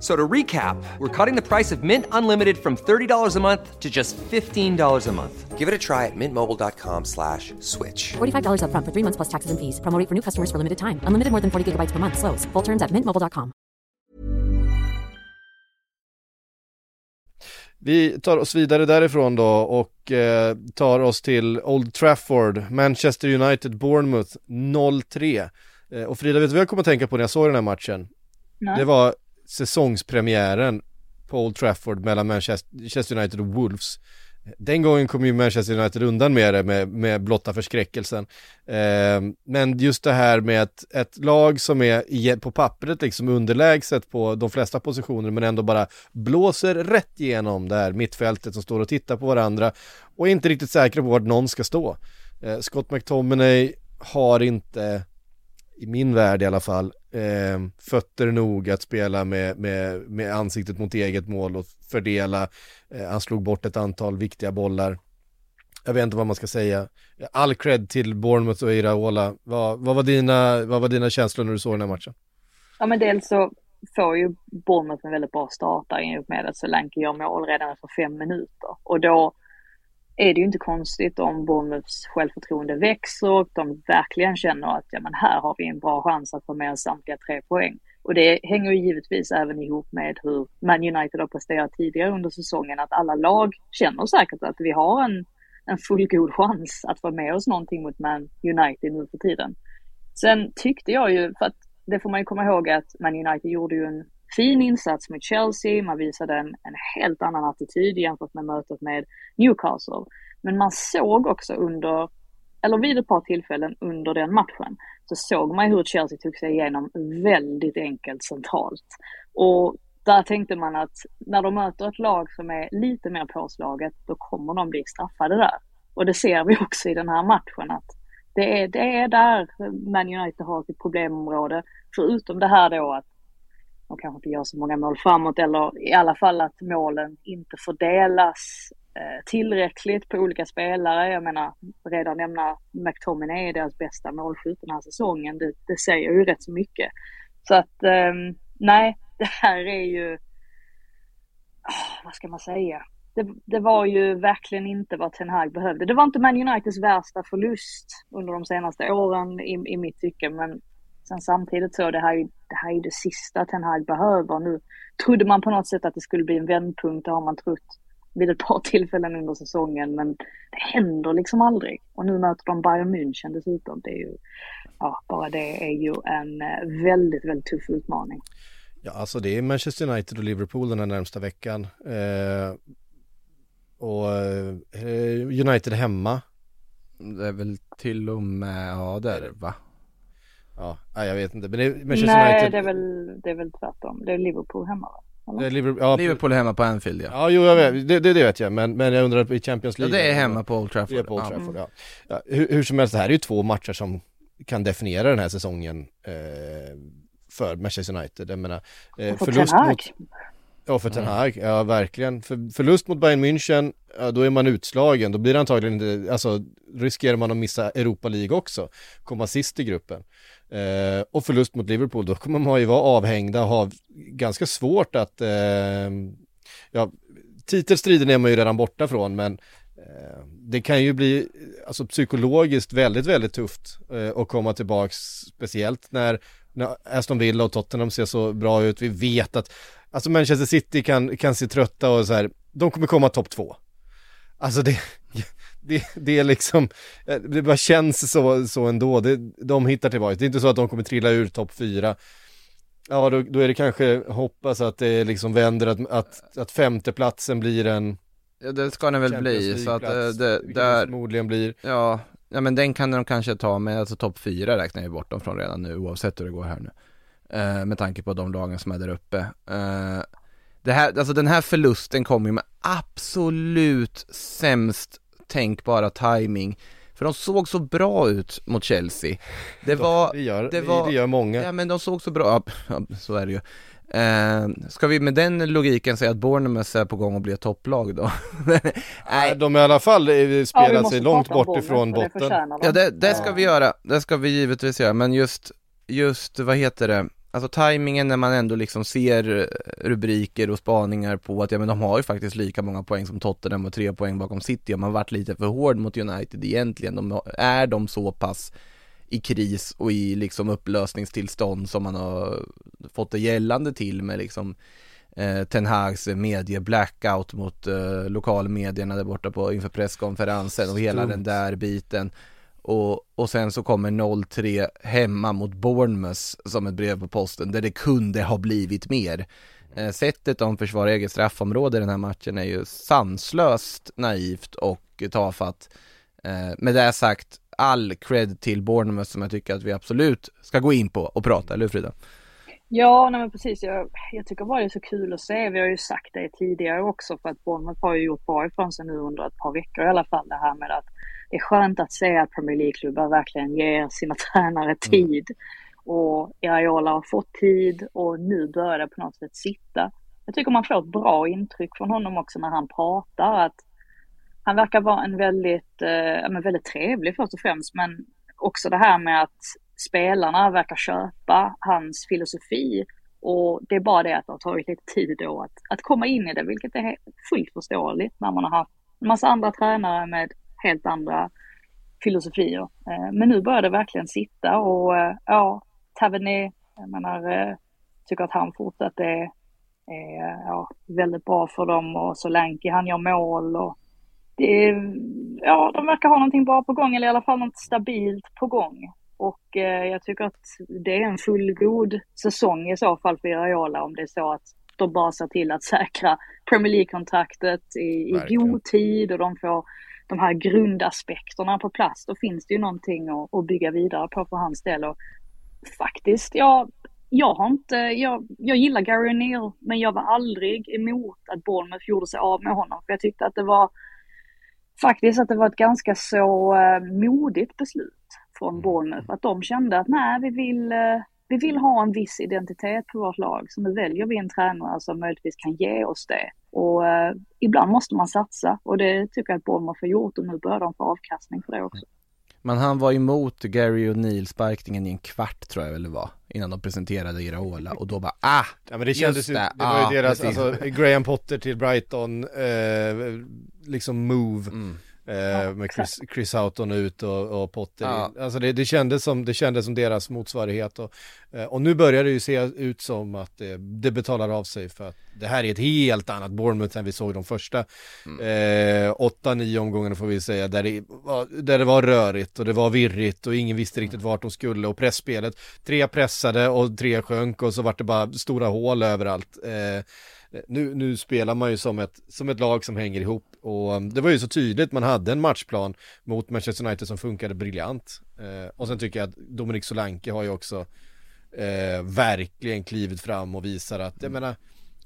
So to recap, we're cutting the price of Mint Unlimited from $30 a month to just $15 a month. Give it a try at mintmobile.com slash switch. $45 upfront for three months plus taxes and fees. Promo rate for new customers for limited time. Unlimited more than 40 gigabytes per month. Slows. Full terms at mintmobile.com. Vi tar oss vidare därifrån då och eh, tar oss till Old Trafford, Manchester United, Bournemouth 0-3. Eh, och Frida, vet du vad jag kommer att tänka på när jag såg den här matchen? Nej. Det var säsongspremiären på Old Trafford mellan Manchester United och Wolves. Den gången kom ju Manchester United undan med det med, med blotta förskräckelsen. Eh, men just det här med ett, ett lag som är i, på pappret liksom underlägset på de flesta positioner men ändå bara blåser rätt igenom det här mittfältet som står och tittar på varandra och är inte riktigt säkra på vart någon ska stå. Eh, Scott McTominay har inte i min värld i alla fall, eh, fötter nog att spela med, med, med ansiktet mot eget mål och fördela. Eh, han slog bort ett antal viktiga bollar. Jag vet inte vad man ska säga. All cred till Bournemouth och Iraola. Vad, vad, var dina, vad var dina känslor när du såg den här matchen? Ja men dels så får ju Bournemouth en väldigt bra start där i och med att Solanke gör mål redan efter fem minuter. Och då är det ju inte konstigt om Bournemouths självförtroende växer och de verkligen känner att ja, men här har vi en bra chans att få med oss samtliga tre poäng. Och det hänger ju givetvis även ihop med hur Man United har presterat tidigare under säsongen, att alla lag känner säkert att vi har en, en fullgod chans att få med oss någonting mot Man United nu för tiden. Sen tyckte jag ju, för att det får man ju komma ihåg att Man United gjorde ju en fin insats mot Chelsea, man visade en, en helt annan attityd jämfört med mötet med Newcastle. Men man såg också under, eller vid ett par tillfällen under den matchen, så såg man hur Chelsea tog sig igenom väldigt enkelt centralt. Och där tänkte man att när de möter ett lag som är lite mer påslaget, då kommer de bli straffade där. Och det ser vi också i den här matchen att det är, det är där Man United har sitt problemområde. Förutom det här då att de kanske inte gör så många mål framåt eller i alla fall att målen inte fördelas eh, tillräckligt på olika spelare. Jag menar, redan nämna McTominay är deras bästa målskytt den här säsongen. Det, det säger ju rätt så mycket. Så att, ehm, nej, det här är ju, ah, vad ska man säga? Det, det, var ju verkligen inte vad Ten Hag behövde. Det var inte Man Uniteds värsta förlust under de senaste åren i, i mitt tycke, men sen samtidigt så det här, är, det här är det sista Ten Hag behöver. Nu trodde man på något sätt att det skulle bli en vändpunkt, det har man trott vid ett par [laughs] tillfällen under säsongen, men det händer liksom aldrig. Och nu möter de Bayern München dessutom. Det är ju, ja, bara det är ju en eh, väldigt, väldigt tuff utmaning. Ja, alltså det är Manchester United och Liverpool den här närmsta veckan. Eh, och eh, United hemma. Det är väl till och med, ja det är det va? Ja, nej, jag vet inte. Men det är Manchester Nej, United. det är, väl, det är väl tvärtom. Det är Liverpool hemma va? Det är Liverpool, ja, Liverpool hemma på Anfield ja. Ja, jo, jag vet, det, det, det vet jag, men, men jag undrar i Champions Ja, League. det är hemma på Old Trafford. Det är på Old Ja. Trafford, ja. ja hur, hur som helst, det här är ju två matcher som kan definiera den här säsongen eh, för Manchester United. Jag menar, eh, Och för förlust Ten Hag. mot... Ja, för Ten Hag, ja verkligen. För, förlust mot Bayern München, ja, då är man utslagen. Då blir det antagligen inte, alltså riskerar man att missa Europa League också, komma sist i gruppen. Eh, och förlust mot Liverpool, då kommer man ju vara avhängda och ha ganska svårt att, eh, ja, titelstriden är man ju redan borta från, men eh, det kan ju bli alltså psykologiskt väldigt, väldigt tufft eh, att komma tillbaks, speciellt när, när Aston Villa och Tottenham ser så bra ut. Vi vet att, alltså Manchester City kan, kan se trötta och så här, de kommer komma topp två. Alltså det, det, det är liksom, eh, det bara känns så, så ändå, det, de hittar tillbaka, det är inte så att de kommer trilla ur topp fyra. Ja, då, då är det kanske hoppas att det liksom vänder, att, att, att femteplatsen blir en Ja, det ska den väl bli, så att eh, det, där, förmodligen blir. ja, ja men den kan de kanske ta med, alltså topp fyra räknar jag bort dem från redan nu oavsett hur det går här nu. Eh, med tanke på de lagen som är där uppe. Eh, det här, alltså den här förlusten kommer ju med absolut sämst tänkbara timing För de såg så bra ut mot Chelsea. Det [laughs] var, Det gör, det det, var- det gör många. Ja men de såg så bra, ja, så är det ju. Eh, ska vi med den logiken säga att Bournemouth är på gång att bli ett topplag då? [laughs] Nej, De har i alla fall eh, Ja, spelat måste sig långt bort Bournemouth, ifrån det botten. förtjänar de. ja det, det ska Ja. vi göra, det ska vi givetvis göra, men just, just vad heter det? Alltså tajmingen när man ändå liksom ser eh, rubriker och spaningar på att ja men de har ju faktiskt lika många poäng som Tottenham och tre poäng bakom City. Och man varit lite för hård mot United egentligen. De, är de så pass i kris och i liksom upplösningstillstånd som man har fått det gällande till med liksom eh, Ten Hags medie blackout mot eh, lokalmedierna där borta på inför presskonferensen och hela den där biten och, och sen så kommer 0-3 hemma mot Bournemouth som ett brev på posten där det kunde ha blivit mer. Eh, sättet de försvarar eget straffområde i den här matchen är ju sanslöst naivt och tafatt. Eh, med det sagt, all cred till Bournemouth som jag tycker att vi absolut ska gå in på och prata, eller hur Frida? Ja, nej men precis. Jag, jag tycker bara det är så kul att se. Vi har ju sagt det tidigare också för att Bournemouth har ju gjort bra ifrån sig nu under ett par veckor i alla fall. Det här med att det är skönt att se att Premier League-klubbar verkligen ger sina [laughs] tränare tid. Och Iraola har fått tid och nu börjar det på något sätt sitta. Jag tycker man får ett bra intryck från honom också när han pratar. att Han verkar vara en väldigt, eh, väldigt trevlig först och främst men också det här med att spelarna verkar köpa hans filosofi. Och det är bara det att det har tagit lite tid då att, att komma in i det, vilket är fullt förståeligt när man har haft en massa andra tränare med helt andra filosofier. Eh, Men nu börjar det verkligen sitta och eh, ja, Tavernier, jag menar, eh, tycker att han fortsatt är, är ja, väldigt bra för dem och Solanke, han gör mål och det ja, de verkar ha någonting bra på gång eller i alla fall något stabilt på gång. Och eh, jag tycker att det är en fullgod säsong i så fall för Iraola om det är så att de bara ser till att [laughs] säkra Premier League-kontraktet i, i god tid och de får de här grundaspekterna på plats. Då finns det ju någonting att, att bygga vidare på för hans del. Och faktiskt, jag, jag har inte, jag, jag gillar Gary O'Neill, men jag var aldrig emot att Bournemouth gjorde sig av med honom. För jag tyckte att det var faktiskt att det var ett ganska så eh, modigt beslut från Bournemouth. Att de kände att nej, vi vill, eh, vi vill ha en viss identitet på vårt lag. Så nu väljer vi en tränare som möjligtvis kan ge oss det. Och eh, ibland måste man satsa och det tycker jag att Bournemouth har gjort och nu börjar de få avkastning för det också. Men han var emot Gary O'Neill sparkningen i en kvart tror jag väl det var Innan de presenterade Iraola och då bara ah! Ja men det kändes ju, det, det var ju deras, precis. alltså Graham Potter till Brighton, eh, liksom move. Mm. Eh, med Chris, Chris Houghton ut och, och Potter Ja. Alltså det, det, kändes som, det kändes som deras motsvarighet och, eh, och nu börjar det ju se ut som att det, det betalar av sig för att det här är ett helt annat Bournemouth än vi såg de första eh, åtta, nio omgångarna får vi säga där det, var, där det var rörigt och det var virrigt och ingen visste riktigt vart de skulle och pressspelet tre pressade och tre sjönk och så vart det bara stora hål överallt. Eh, nu, nu spelar man ju som ett, som ett lag som hänger ihop. Och um, det var ju så tydligt, man hade en matchplan mot Manchester United som funkade briljant. Eh, och sen tycker jag att Dominic Solanke har ju också eh, verkligen klivit fram och visar att, jag menar,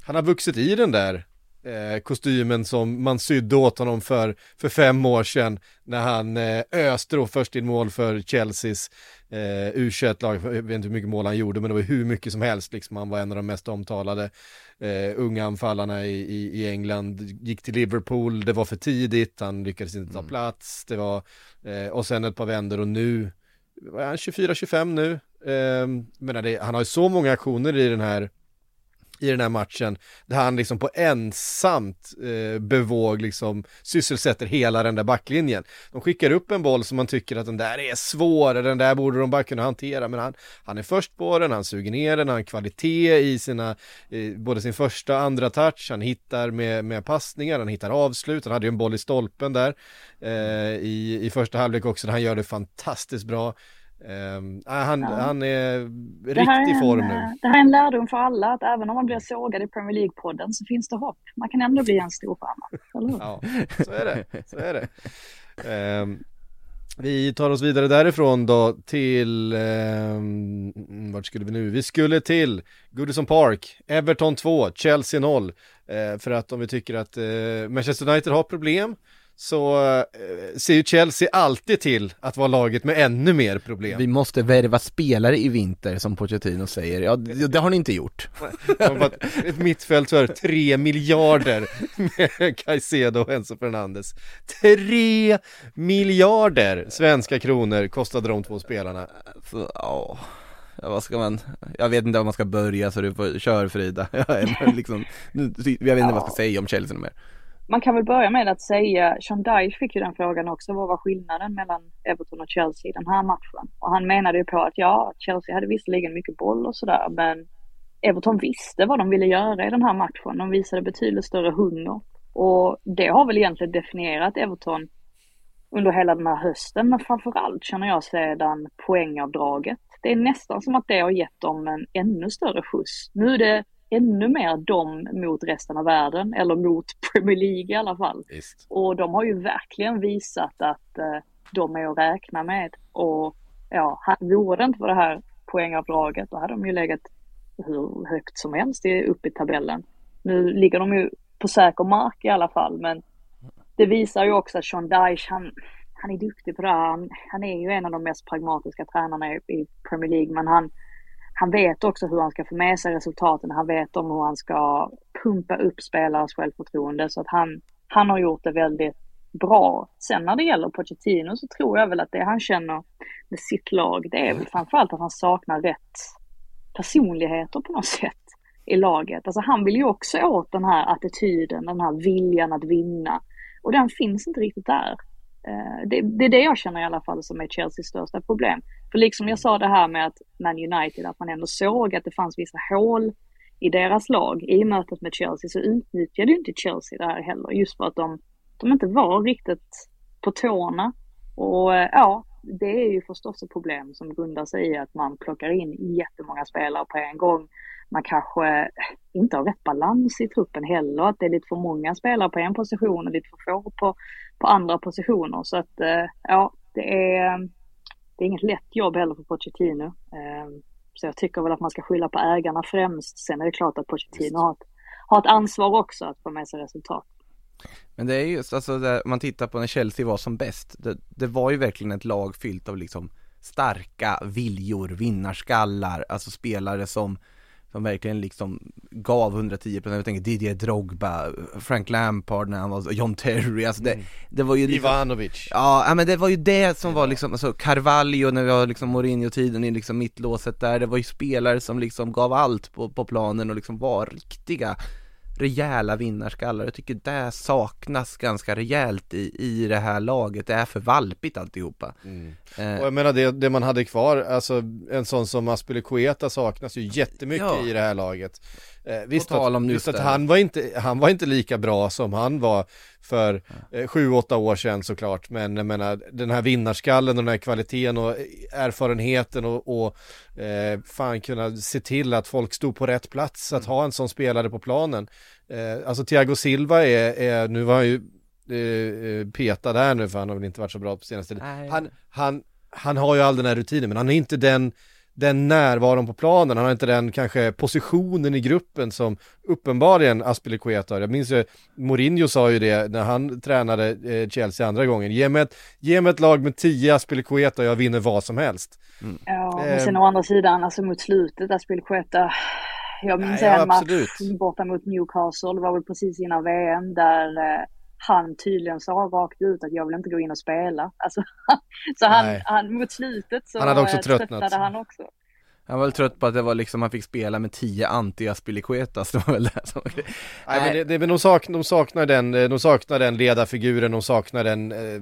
han har vuxit i den där eh, kostymen som man sydde åt honom för, för fem år sedan när han eh, öste då först in mål för Chelseas eh, u lag jag vet inte hur mycket mål han gjorde men det var hur mycket som helst liksom, han var en av de mest omtalade eh, unga anfallarna i, i, i England, gick till Liverpool, det var för tidigt, han lyckades inte ta plats, det var, eh, och sen ett par vändor och nu, vad är han? 24-25 nu? Eh, menar det, han har ju så många aktioner i den här i den här matchen där han liksom på ensamt eh, bevåg liksom sysselsätter hela den där backlinjen. De skickar upp en boll som man tycker att den där är svår, den där borde de bara kunna hantera, men han, han är först på den, han suger ner den, han har kvalitet i sina, eh, både sin första och andra touch, han hittar med, med passningar, han hittar avslut, han hade ju en boll i stolpen där eh, i, i första halvlek också, han gör det fantastiskt bra. Um, han, Ja. han är riktig form nu. eh, det här är en lärdom för alla, att även om man blir sågad i Premier League-podden så finns det hopp. Man kan ändå bli en storstjärna, [laughs] eller hur? Ja, så är det. Så är det. Ehm, vi tar oss vidare därifrån då till, um, vart skulle vi nu? Vi skulle till Goodison Park, Everton 2, Chelsea 0. Eh, för att om vi tycker att eh, Manchester United har problem så eh, ser ju Chelsea alltid till att vara laget med ännu mer problem. Vi måste värva spelare i vinter som Pochettino säger, ja det, har ni inte gjort. [laughs] Ett mittfält för 3 miljarder med Caicedo och Enzo Fernandes. 3 miljarder svenska kronor kostade de två spelarna. Så, ja, ja, vad ska man, jag vet inte om man ska börja så du får, kör Frida. [laughs] Jag, är liksom, jag vet inte vad jag ska säga om Chelsea mer. Man kan väl börja med att säga, Sean Dyche fick ju den frågan också, vad var skillnaden mellan Everton och Chelsea i den här matchen? Och han menade ju på att ja, Chelsea hade visserligen mycket boll och sådär, men Everton visste vad de ville göra i den här matchen. De visade betydligt större hunger. Och det har väl egentligen definierat Everton under hela den här hösten, men framförallt känner jag sedan poängavdraget. Det är nästan som att det har gett dem en ännu större skjuts. Nu är det ännu mer dem mot resten av världen, eller mot [laughs] Premier League i alla fall. Visst. Och de har ju verkligen visat att eh, de är att räkna med. Och ja, vore det inte för det här poängavdraget, då hade de ju legat hur högt som helst upp i tabellen. Nu ligger de ju på säker mark i alla fall, men det visar ju också att Sean Dyche, han, han är duktig på det här. Han, han är ju en av de mest pragmatiska tränarna i, i Premier League, men han, han vet också hur han ska få med sig resultaten. Han vet om hur han ska pumpa upp spelares självförtroende. Så att han, han har gjort det väldigt bra. Sen när det gäller Pochettino så tror jag väl att det han känner med sitt lag, det är väl framförallt att han saknar rätt personligheter på något sätt i laget. Alltså han vill ju också åt den här attityden, den här viljan att vinna. Och den finns inte riktigt där. Eh, det, det är det jag känner i alla fall som är Chelseas största problem. För liksom jag sa det här med att Man United, att man ändå såg att det fanns vissa hål i deras lag. I mötet med Chelsea så utnyttjade ju inte Chelsea det här heller, just för att de, de inte var riktigt på tårna. Och eh, ja, det är ju förstås ett problem som grundar sig i att man plockar in jättemånga spelare på en gång. Man kanske eh, inte har rätt balans i truppen heller, att det är lite för många spelare på en position och lite för få på, på andra positioner. Så att eh, ja, det är, det är inget lätt jobb heller för Pochettino. Eh, Så jag tycker väl att man ska skylla på ägarna främst. Sen är det klart att Pochettino har ett, har ett ansvar också att få med sig resultat. Men det är just, alltså det, man tittar på när Chelsea var som bäst, det, det var ju verkligen ett lag fyllt av liksom starka viljor, vinnarskallar, alltså spelare som som verkligen liksom gav 110% Jag tänker Didier Drogba, Frank Lampard när han var, John Terry, alltså det, det var ju liksom, Ivanovic. Ja, ja, men det var ju det som var liksom, alltså Carvalho när vi har liksom Mourinho-tiden i liksom mittlåset där, det var ju spelare som liksom gav allt på, på planen och liksom var riktiga rejäla vinnarskallar. Jag tycker det saknas ganska rejält i, i det här laget. Det är för valpigt alltihopa. Eh, Och jag menar det, det man hade kvar, alltså en sån som Aspelekueta saknas ju jättemycket Ja. i det här laget. Eh, visst tal om visst att han var inte, han var inte lika bra som han var för eh, sju, åtta år sedan såklart. Men jag menar den här vinnarskallen och den här kvaliteten och erfarenheten och, och eh, fan kunna se till att folk stod på rätt plats, att ha en sån spelare på planen. Eh, alltså Thiago Silva är, är nu var han ju eh, eh, petad där nu för han har väl inte varit så bra på senaste tiden. Han, han, han har ju all den här rutinen men han är inte den, den närvaron på planen, han har inte den kanske positionen i gruppen som uppenbarligen Aspelekueta har. Jag minns ju, Mourinho sa ju det när han tränade eh, Chelsea andra gången, ge mig ett, ge mig ett lag med tio Aspelekueta och jag vinner vad som helst. Ja, men Eh. sen å andra sidan, alltså mot slutet, Aspelekueta. Jag minns Nej, ja, en match absolut. borta mot Newcastle, det var väl precis innan VM, där eh, han tydligen sa rakt ut att jag vill inte gå in och spela. Alltså, [laughs] så han, Nej. han, mot slutet så Han hade också eh, tröttnat. han också. Han var väl trött på att det var liksom, han fick spela med 10 anti-Aspilicuetas, det var väl det som var Nej, [laughs] men, det, det, men de, sak, de saknar den, eh, de saknar den ledarfiguren, de saknar den, eh,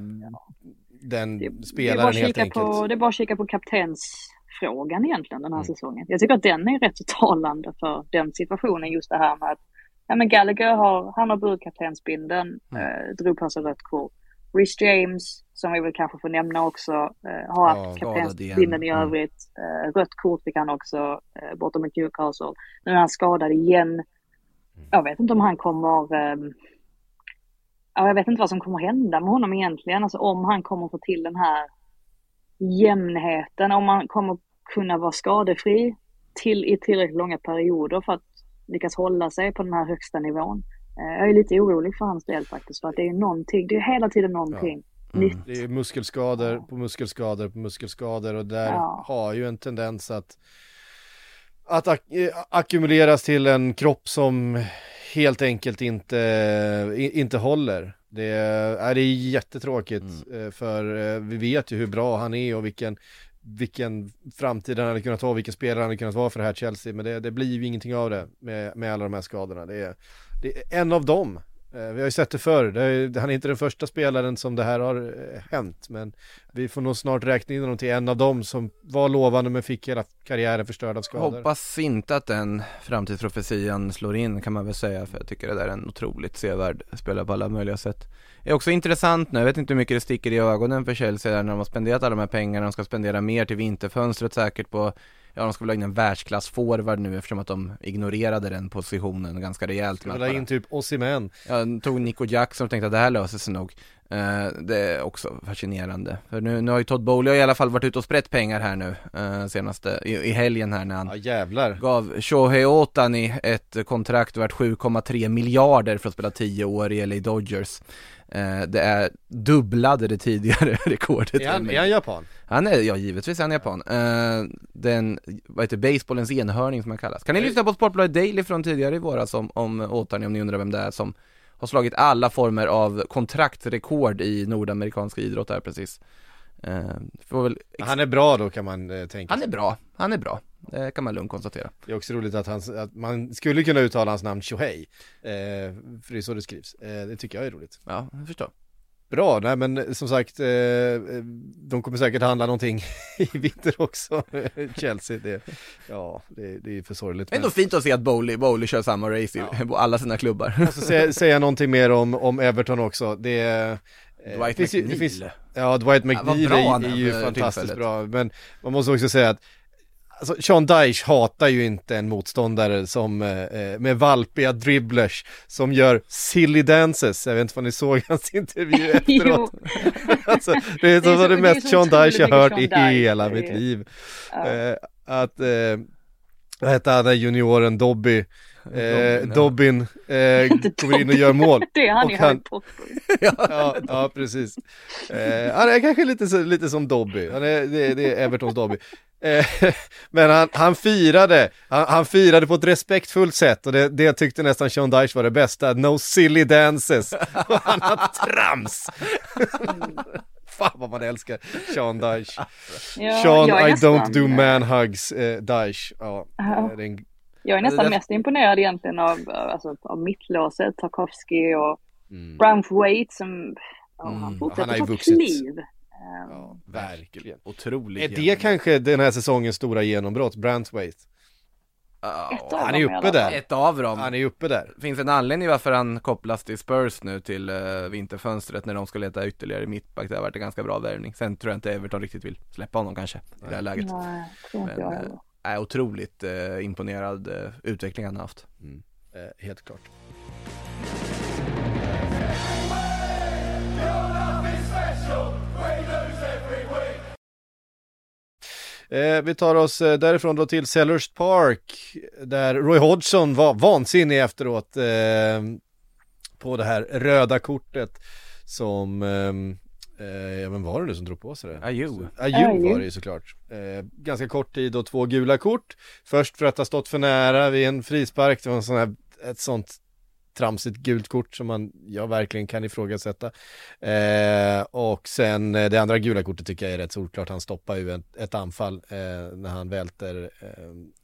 den Det, spelaren helt enkelt. på, det är bara att kika på kaptensfrågan egentligen den här Mm. säsongen. Jag tycker att den är rätt talande för den situationen, just det här med att ja, men Gallagher har, han har burit kaptensbindeln, Mm. eh, drog på sig rött kort. Rhys James, som vi väl kanske får nämna också, eh, har Ja, haft skadad kaptensbindeln i. Mm. övrigt. Eh, rött kort fick han också eh, borta mot Newcastle. Nu är han skadad igen. Jag vet inte om han kommer... ja, jag vet inte vad som kommer hända med honom egentligen. Alltså om han kommer få till den här jämnheten, om han kommer kunna vara skadefri till, i tillräckligt långa perioder för att lyckas hålla sig på den här högsta nivån. Eh, Jag är lite orolig för hans del faktiskt, för att det är någonting, det är hela tiden någonting Mm. nytt. Det är muskelskador på muskelskador på muskelskador och där Ja. har ju en tendens att att ak- eh, ackumuleras till en kropp som helt enkelt inte, inte håller. Det är, det är jättetråkigt eh, för eh, vi vet ju hur bra han är och vilken, vilken framtid han hade kunnat ha, vilken spelare han hade kunnat vara för det här Chelsea. Men det, det blir ju ingenting av det med, med alla de här skadorna. Det är, det är en av dem. Eh, vi har ju sett det förr, det är, han är inte den första spelaren som det här har eh, hänt men vi får nog snart räkna in honom till en av dem som var lovande men fick hela karriären förstörd av skador. Hoppas inte att den framtidsprofetian slår in kan man väl säga för jag tycker det där är en otroligt sevärd spelare på alla möjliga sätt. Är också intressant nu, jag vet inte hur mycket det sticker i ögonen för Chelsea där när de har spenderat alla de här pengarna, de ska spendera mer till vinterfönstret säkert på Ja de ska väl ha in en världsklassforward nu eftersom att de ignorerade den positionen ganska rejält ha bara- in typ Osimhen. Jag tog Nico Jackson och tänkte att det här löser sig nog. Eh, det är också fascinerande. För nu, nu har ju Todd Bowley i alla fall varit ute och sprätt pengar här nu, eh, senaste, i, i helgen här när han Ja jävlar. gav Shohei Otani ett kontrakt värt 7,3 miljarder för att spela 10 år i LA Dodgers. Eh, det är dubblade det tidigare [laughs] rekordet. Är han, är han japan? Han är, ja givetvis är han japan. Eh, den, vad heter baseballens enhörning som han kallas. Kan ni lyssna på Sportbladet Daily från tidigare i våras om, om Otani om ni undrar vem det är som har slagit alla former av kontraktrekord i nordamerikansk idrott här precis. Eh, Han är bra då kan man tänka han är bra, han är bra. Det kan man lugnt konstatera. Det är också roligt att, han, att man skulle kunna uttala hans namn Shohei. Eh, för det är så det skrivs. Eh, det tycker jag är roligt. Ja, jag förstår. Bra, nej men som sagt, eh, de kommer säkert handla någonting [laughs] i vinter också, [laughs] Chelsea. Det, ja, det, det är för sorgligt. Ändå fint att se att Bowley, Bowley kör samma race i på [laughs] alla sina klubbar. Jag måste säga, säga någonting mer om, om Everton också. Det, eh, Dwight det McNeil. finns, Ja, Dwight McNeil bra är, är är ju fantastiskt tillfället. bra, men man måste också säga att Alltså Sean Dyche hatar ju inte en motståndare som eh, med valpiga dribblers som gör silly dances. Jag vet inte vad ni såg hans intervju [laughs] efteråt. [laughs] alltså, det är Det är så, det det mest så Sean Dyche jag har hört i hela Det mitt liv. Ja. Eh, att, eh, vad hette han junioren, Dobby, eh, Dobbin, ja. Eh, kommer in och gör mål. [laughs] Det är han Och i han- Harry Potter. [laughs] Ja, ja precis. Eh, han är kanske lite, lite som Dobby, han är, det, det är Evertons Dobby. Eh, [laughs] men han, han firade, han, han firade på ett respektfullt sätt och det, det tyckte nästan Sean Dyche var det bästa, no silly dances. Och han har trams. Fan vad man älskar Sean Dyche. Ja, Sean I don't do man hugs, eh, Dyche. Ja, Ja. det är en, Jag är nästan Det mest imponerad egentligen av, alltså, av mittlåset, Tarkovsky och mm, Braunthwaite som, Mm, fortsätter han ju ta kliv. Ja, verkligen. Otroligt Är det genombrott. kanske den här säsongens stora genombrott, Ett av Han är uppe där. Ett av dem. Han är uppe där. Finns en anledning varför han kopplas till Spurs nu till uh, vinterfönstret när de ska leta ytterligare mittback. Det har varit en ganska bra värvning. Sen tror jag inte Everton riktigt vill släppa honom kanske i det här läget. Nej, tror inte Men jag eh, heller är otroligt eh, imponerad eh, utveckling han har haft. Mm. Eh, helt klart. Eh, vi tar oss eh, därifrån då till Sellers Park där Roy Hodgson var vansinnig efteråt eh, på det här röda kortet som, ehm, eh, ja vem var det nu som drog på sig det? Ayew. Ayew Ayew. var det ju såklart. Eh, ganska kort tid och två gula kort. Först för att ha stått för nära vid en frispark, det var en sån här, ett sånt tramsigt gult kort som man, jag verkligen kan ifrågasätta. Eh, och sen eh, det andra gula kortet tycker jag är rätt solklart. Han stoppar ju ett, ett anfall eh, när han välter eh,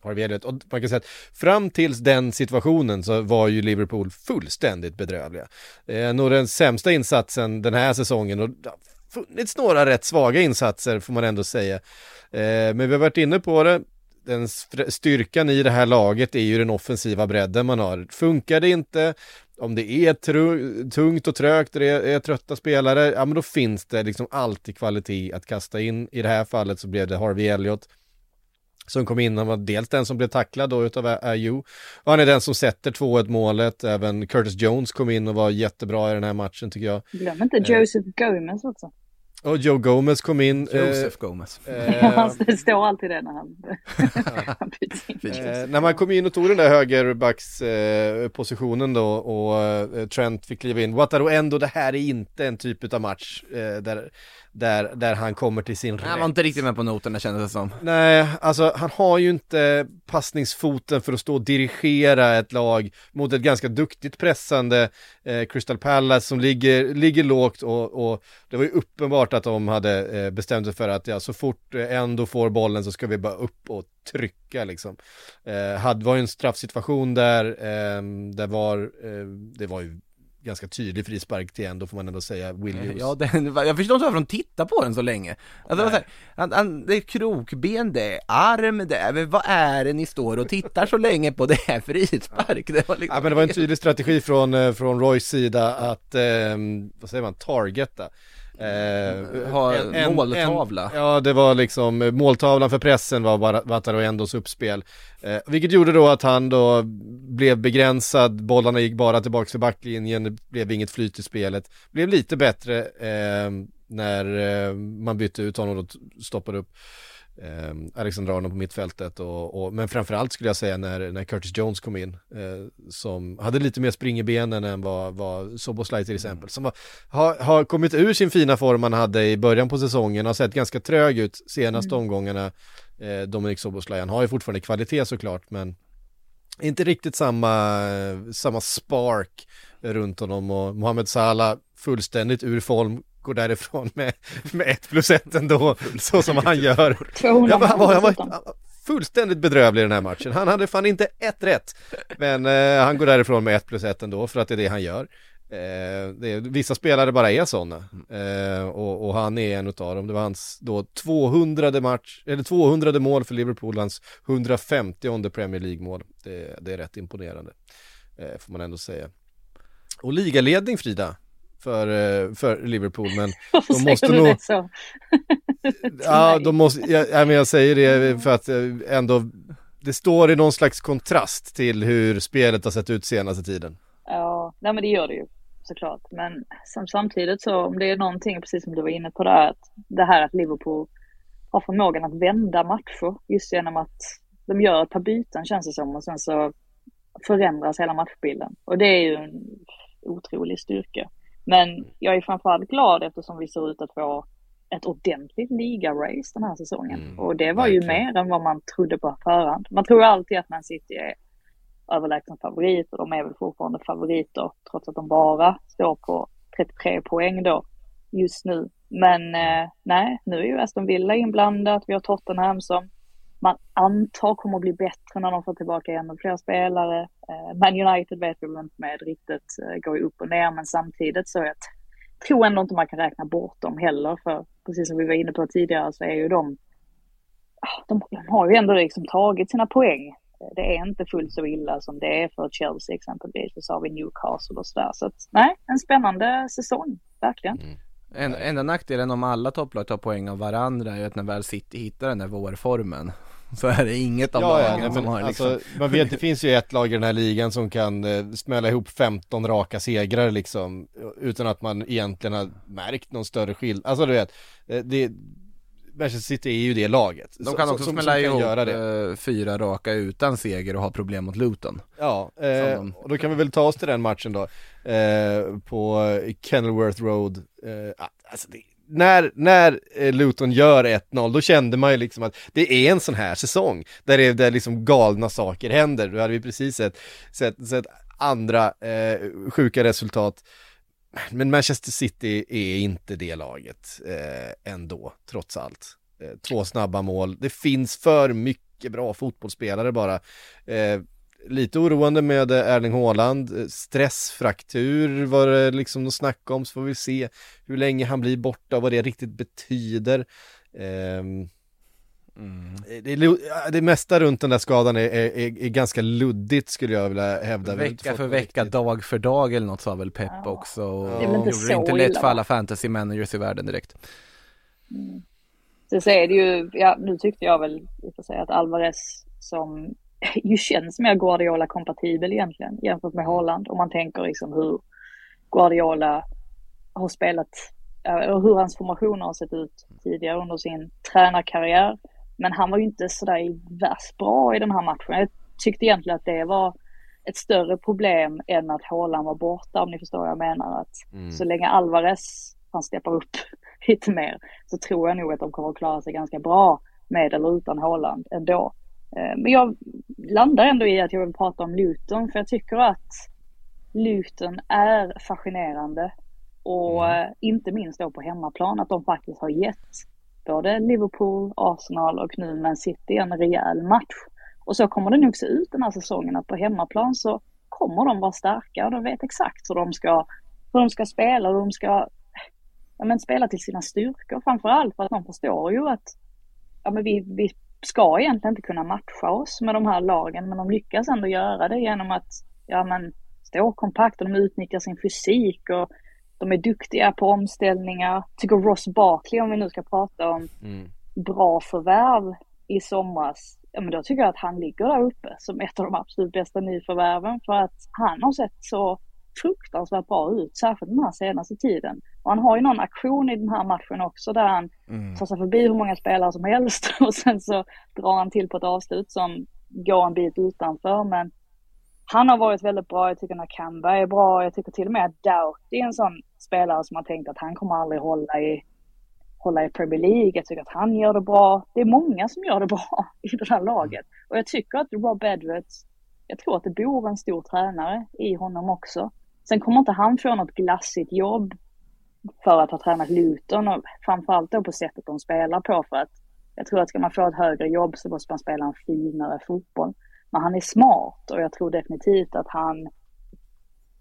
Harvey Och man kan säga att fram tills den situationen så var ju Liverpool fullständigt bedrövliga. Eh, nog den sämsta insatsen den här säsongen och det har funnits några rätt svaga insatser får man ändå säga. Eh, men vi har varit inne på det, den styrkan i det här laget är ju den offensiva bredden man har. Funkar det inte, om det är tungt och trögt det är, är, trötta spelare, ja men då finns det liksom alltid kvalitet att kasta in. I det här fallet så blev det Harvey Elliott som kom in, han var dels den som blev tacklad då utav Ayew och han är den som sätter 2-1 målet, även Curtis Jones kom in och var jättebra i den här matchen tycker jag. Glöm inte Joseph eh. Gomez också. Och Joe Gomez kom in. Joseph eh, Gomez. Eh, det står alltid det när han, han byts in. Eh, när man kom in och tog den där högerbackspositionen då och eh, Trent fick kliva in. Wataru ändå, det här är inte en typ av match eh, där där, där han kommer till sin rätt. Han var inte riktigt med på noterna kändes det som. Nej, alltså han har ju inte passningsfoten för att stå och dirigera ett lag mot ett ganska duktigt pressande eh, Crystal Palace som ligger, ligger lågt och, och det var ju uppenbart att de hade eh, bestämt sig för att ja, så fort eh, ändå får bollen så ska vi bara upp och trycka liksom. Eh, hade var ju en straffsituation där, eh, det var, eh, det var ju ganska tydlig frispark till ändå får man ändå säga, Williams. Ja, den, jag förstår inte varför de tittar på den så länge. Alltså, det, här, han, han, det är krokben, det är arm, det är, men vad är det ni står och tittar så länge på? Det är frispark. Det var liksom... Ja, men det var en tydlig strategi från, eh, från Roys sida att, eh, vad säger man, targeta. Eh, ha en, måltavla. En, ja, det var liksom måltavlan för pressen var Vataro Endos uppspel. Eh, vilket gjorde då att han då blev begränsad, bollarna gick bara tillbaka till backlinjen, det blev inget flyt i spelet. Blev lite bättre eh, när eh, man bytte ut honom och stoppade upp eh, Alexander Arnold på mittfältet och, och, men framförallt skulle jag säga när, när Curtis Jones kom in eh, som hade lite mer spring i benen än vad, vad Soboslaj till exempel som var, har, har kommit ur sin fina form han hade i början på säsongen har sett ganska trög ut senaste mm. omgångarna. Eh, Dominik Soboslaj han har ju fortfarande kvalitet såklart men inte riktigt samma, samma spark runt honom och Mohamed Salah fullständigt ur form går därifrån med, med ett plus ett ändå, så som han gör. Ja, han, var, han var fullständigt bedrövlig i den här matchen. Han hade fan inte ett rätt. Men eh, han går därifrån med ett plus ett ändå, för att det är det han gör. Eh, det, vissa spelare bara är sådana. Eh, och, och, han är en utav dem. Det var hans då 200 match, eller 200 mål för Liverpool, hans 150 Premier League-mål. Det, det, är rätt imponerande, eh, får man ändå säga. Och ligaledning Frida, för, eh, för Liverpool men de måste nog... Ja, de måste, jag, men jag säger det för att eh, ändå det står i någon slags kontrast till hur spelet har sett ut senaste tiden. Ja, nej men det gör det ju såklart. Men som samtidigt så om det är någonting, precis som du var inne på där, att det här att Liverpool har förmågan att vända matcher just genom att de gör ett par byten känns det som och sen så förändras hela matchbilden. Och det är ju en otrolig styrka. Men jag är framförallt glad eftersom vi ser ut att få ett ordentligt liga-race den här säsongen. Mm, och det var verkligen. ju mer än vad man trodde på förhand. Man tror alltid att Man City är överlägsen favorit och de är väl fortfarande favoriter trots att de bara står på 33 poäng då just nu. Men eh, nej, nu är ju Aston Villa inblandat. Vi har Tottenham som man antar kommer att bli bättre när de får tillbaka ännu fler spelare. Eh, Man United vet vi väl inte med riktigt, eh, går ju upp och ner, men samtidigt så jag tror ändå inte man kan räkna bort dem heller, för precis som vi var inne på tidigare så är ju de, ah, de, de har ju ändå liksom tagit sina poäng. Eh, det är inte fullt så illa som det är för Chelsea exempelvis, och så har vi Newcastle och sådär. Så att nej, en spännande säsong, verkligen. Mm. En, enda nackdelen om alla topplag tar poäng av varandra är att när väl City hittar den där vårformen [laughs] så är det inget av ja, lagen ja, som har liksom... Alltså, man vet, det finns ju ett lag i den här ligan som kan eh, smälla ihop 15 raka segrar liksom utan att man egentligen har märkt någon större skillnad. Alltså du vet, eh, det, Manchester City är ju det laget. De kan också som, smälla ihop göra det. Eh, fyra raka utan seger och ha problem mot Luton. Ja, eh, och då kan vi väl ta oss till den matchen då. Eh, på Kenilworth Road. Eh, alltså det, när, när eh, Luton gör 1-0, då kände man ju liksom att det är en sån här säsong, där det där liksom galna saker händer. Då hade vi precis sett, sett, sett andra eh, sjuka resultat. Men Manchester City är inte det laget eh, ändå, trots allt. Eh, två snabba mål, det finns för mycket bra fotbollsspelare bara. Eh, lite oroande med eh, Erling Haaland, eh, stressfraktur var det liksom något snack om, så får vi se hur länge han blir borta och vad det riktigt betyder. Um, Mm. Det, det mesta runt den där skadan är, är, är, ganska luddigt skulle jag vilja hävda. Vecka för vecka, riktigt. dag för dag eller något sa väl Pep ja. också. Och det är inte gjorde det inte lätt för alla fantasy managers i världen direkt. Mm. Sen så är det ju, ja nu tyckte jag väl, får säga att Alvarez som [laughs] ju känns mer Guardiola-kompatibel egentligen jämfört med Holland. Om man tänker liksom hur Guardiola har spelat, och hur hans formationer har sett ut tidigare under sin tränarkarriär. Men han var ju inte sådär värst bra i den här matchen. Jag tyckte egentligen att det var ett större problem än att Haaland var borta om ni förstår vad jag menar. Att mm. Så länge Alvarez han steppar upp [laughs] lite mer så tror jag nog att de kommer att klara sig ganska bra med eller utan Haaland ändå. Eh, men jag landar ändå i att jag vill prata om Luton för jag tycker att Luton är fascinerande och mm. inte minst då på hemmaplan att de faktiskt har gett både Liverpool, Arsenal och nu Man City en rejäl match. Och så kommer det nog se ut den här säsongen att på hemmaplan så kommer de vara starka och de vet exakt hur de ska, hur de ska spela, hur de ska ja, men spela till sina styrkor framför allt för att de förstår ju att ja, men vi, vi ska egentligen inte kunna matcha oss med de här lagen men de lyckas ändå göra det genom att ja, men stå kompakt och de utnyttjar sin fysik och de är duktiga på omställningar. Tycker Ross Barkley, om vi nu ska prata om mm. bra förvärv i somras, ja men då tycker jag att han ligger där uppe som ett av de absolut bästa nyförvärven för att han har sett så fruktansvärt bra ut, särskilt den här senaste tiden. Och han har ju någon aktion i den här matchen också där han mm. tar sig förbi hur många spelare som helst [laughs] och sen så drar han till på ett avslut som går en bit utanför men han har varit väldigt bra. Jag tycker Nakamba är bra. Jag tycker till och med att Doughty är en sån spelare som har tänkt att han kommer aldrig hålla i, hålla i Premier League. Jag tycker att han gör det bra. Det är många som gör det bra [laughs] i det här laget. Och jag tycker att Rob Edwards, jag tror att det bor en stor tränare i honom också. Sen kommer inte han få något glassigt jobb för att ha tränat Luton och framförallt då på sättet de spelar på för att jag tror att ska man få ett högre jobb så måste man spela en finare fotboll. Men han är smart och jag tror definitivt att han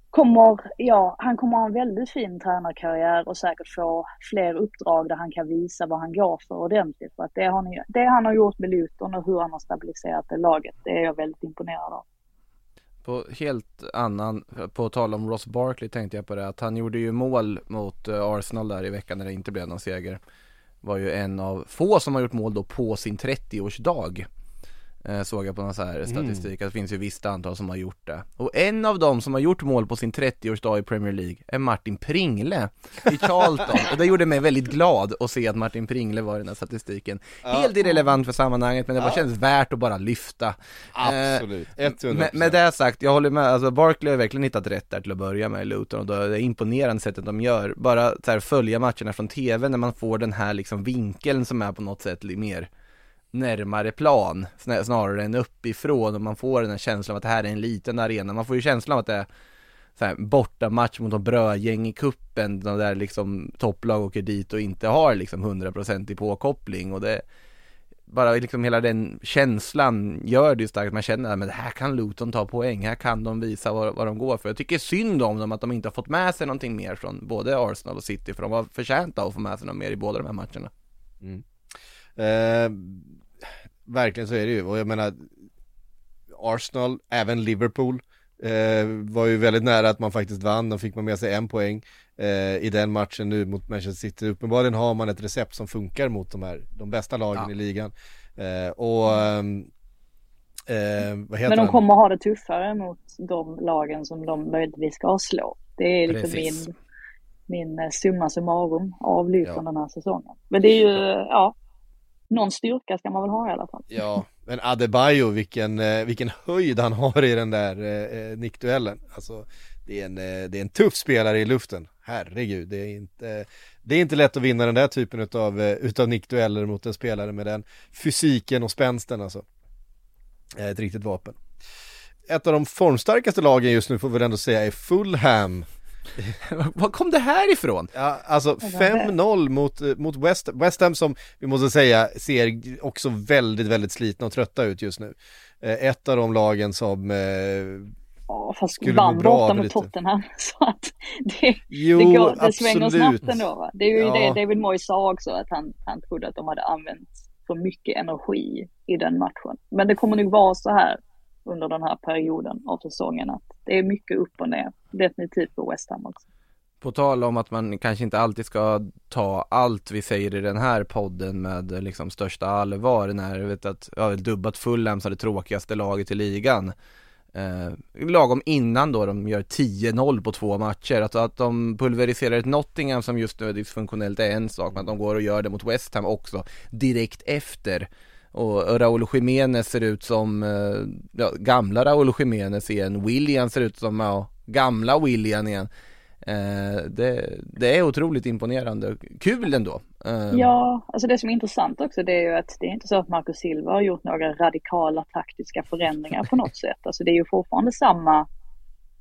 kommer, ja, han kommer ha en väldigt fin tränarkarriär och säkert få fler uppdrag där han kan visa vad han går för ordentligt. För att det, han, det han har gjort med Luton och hur han har stabiliserat det laget, det är jag väldigt imponerad av. På helt annan, på tal om Ross Barkley tänkte jag på det att han gjorde ju mål mot eh, Arsenal där i veckan när det inte blev någon seger. Var ju en av få som har gjort mål då på sin 30-årsdag. Eh, såg jag på någon så här statistik mm. att det finns ju visst antal som har gjort det. Och en av dem som har gjort mål på sin 30-årsdag i Premier League är Martin Pringle i Charlton. [laughs] och det gjorde mig väldigt glad att se att Martin Pringle var i den här statistiken. Ja. Helt irrelevant för sammanhanget men det var ja. känns värt att bara lyfta. Absolut, 100%. Med, med det sagt, jag håller med, alltså Barkley har verkligen hittat rätt där till att börja med i Luton och det är imponerande sättet de gör. Bara så här, följa matcherna från TV när man får den här liksom vinkeln som är på något sätt mer närmare plan snarare än uppifrån och man får den här känslan av att det här är en liten arena. Man får ju känslan av att det är så här, borta match mot de brödgäng i kuppen de där liksom topplag åker dit och inte har liksom 100% i påkoppling och det bara liksom hela den känslan gör det ju starkt, man känner att det här kan Luton ta poäng, här kan de visa vad, vad de går för. Jag tycker synd om dem att de inte har fått med sig någonting mer från både Arsenal och City, för de var förtjänta av att få med sig något mer i båda de här matcherna. Mm. Eh, verkligen så är det ju. Och jag menar, Arsenal, även Liverpool eh, var ju väldigt nära att man faktiskt vann. De fick man med sig en poäng eh, i den matchen nu mot Manchester City. Uppenbarligen har man ett recept som funkar mot de här, de bästa lagen ja. i ligan. Eh, och ehm, Eh, Men de kommer ha det tuffare mot de lagen som de möjligtvis ska slå. Det är liksom min, min summa summarum av Luton ja. den här säsongen. Men det är ju, ja, någon styrka ska man väl ha i alla fall. Ja, men Adebayo, vilken, eh, vilken höjd han har i den där eh, eh nickduellen. Alltså, det är, en, eh, det är en tuff spelare i luften. Herregud, det är inte, det är inte lätt att vinna den där typen utav, utav nickdueller mot en spelare med den fysiken och spänsten alltså. Ett riktigt vapen. ett av de formstarkaste lagen just nu får vi väl ändå säga är Fulham. [laughs] Var kom det här ifrån? Ja, alltså 5-0 mot, eh, mot West, West Ham som vi måste säga ser också väldigt, väldigt slitna och trötta ut just nu. Eh, Ett av de lagen som eh, Ja, fast Skulle vann borta mot lite. Tottenham. [laughs] Så att det, Jo, det, går, det svänger snabbt ändå. Va? Det är ju Ja. det David Moyes sa också, att han, han trodde att de hade använt för mycket energi i den matchen. Men det kommer nog vara så här under den här perioden av säsongen att det är mycket upp och ner. Definitivt på West Ham också. På tal om att man kanske inte alltid ska ta allt vi säger i den här podden med liksom största allvar när jag vet att jag har dubbat Fulham som det tråkigaste laget i ligan. Eh, lagom innan då de gör 10-0 på två matcher. Alltså att de pulveriserar ett Nottingham som just nu är dysfunktionellt är en sak, men att de går och gör det mot West Ham också direkt efter. Och Raúl Jiménez ser ut som, eh, ja, gamla Raúl Jiménez igen. William ser ut som, ja, gamla William igen. Eh, det, det är otroligt imponerande. Kul ändå. Eh, Ja, alltså det som är intressant också det är ju att det är inte så att Marcus Silva har gjort några radikala taktiska förändringar på något sätt. Alltså det är ju fortfarande samma,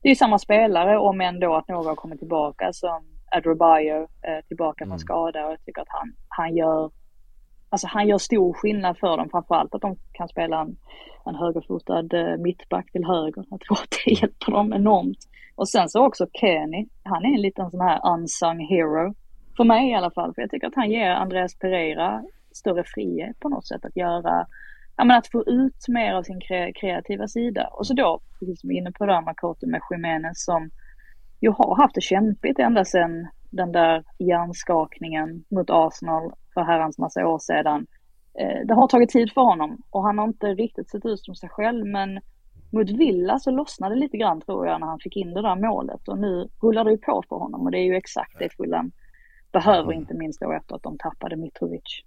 det är ju samma spelare om ändå att några har kommit tillbaka som Adebayo eh, tillbaka från skada och jag tycker att han, han gör Alltså han gör stor skillnad för dem, framförallt att de kan spela en, en högerfotad eh, mittback till höger. Jag tror att det hjälper dem enormt. Och sen så också Kenny, han är en liten sån här unsung hero. För mig i alla fall, för jag tycker att han ger Andreas Pereira större frihet på något sätt att göra, ja men att få ut mer av sin kre- kreativa sida. Och så då, precis som vi är inne på där, Makoto med Jiménez som ju har haft det kämpigt ända sedan den där hjärnskakningen mot Arsenal för herrans massa år sedan. Eh, det har tagit tid för honom och han har inte riktigt sett ut som sig själv men mot Villa så lossnade det lite grann tror jag när han fick in det där målet och nu rullar det ju på för honom och det är ju exakt det Fulham behöver inte minst då efter att de tappade Mitrovic.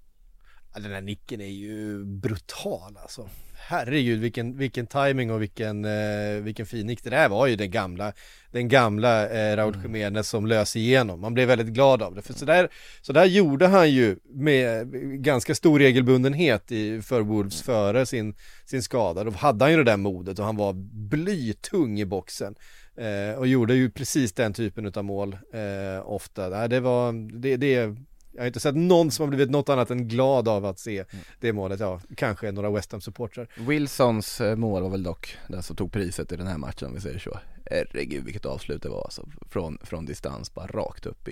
Den här nicken är ju brutal alltså. Herregud vilken, vilken timing och vilken, eh, vilken fin nick. Det där var ju den gamla, den gamla eh, Raúl Jiménez som lös igenom. Man blev väldigt glad av det. För så där, så där gjorde han ju med ganska stor regelbundenhet i, för Wolves före sin, sin skada. Då hade han ju det där modet och han var blytung i boxen. Eh, och gjorde ju precis den typen av mål eh, ofta. Det var, det, det jag har inte sett någon som har blivit något annat än glad av att se det målet, ja, kanske några West Ham-supportrar. Wilsons eh, mål var väl dock den som tog priset i den här matchen om vi säger så. Herregud vilket avslut det var alltså. Från, från distans, bara rakt upp i,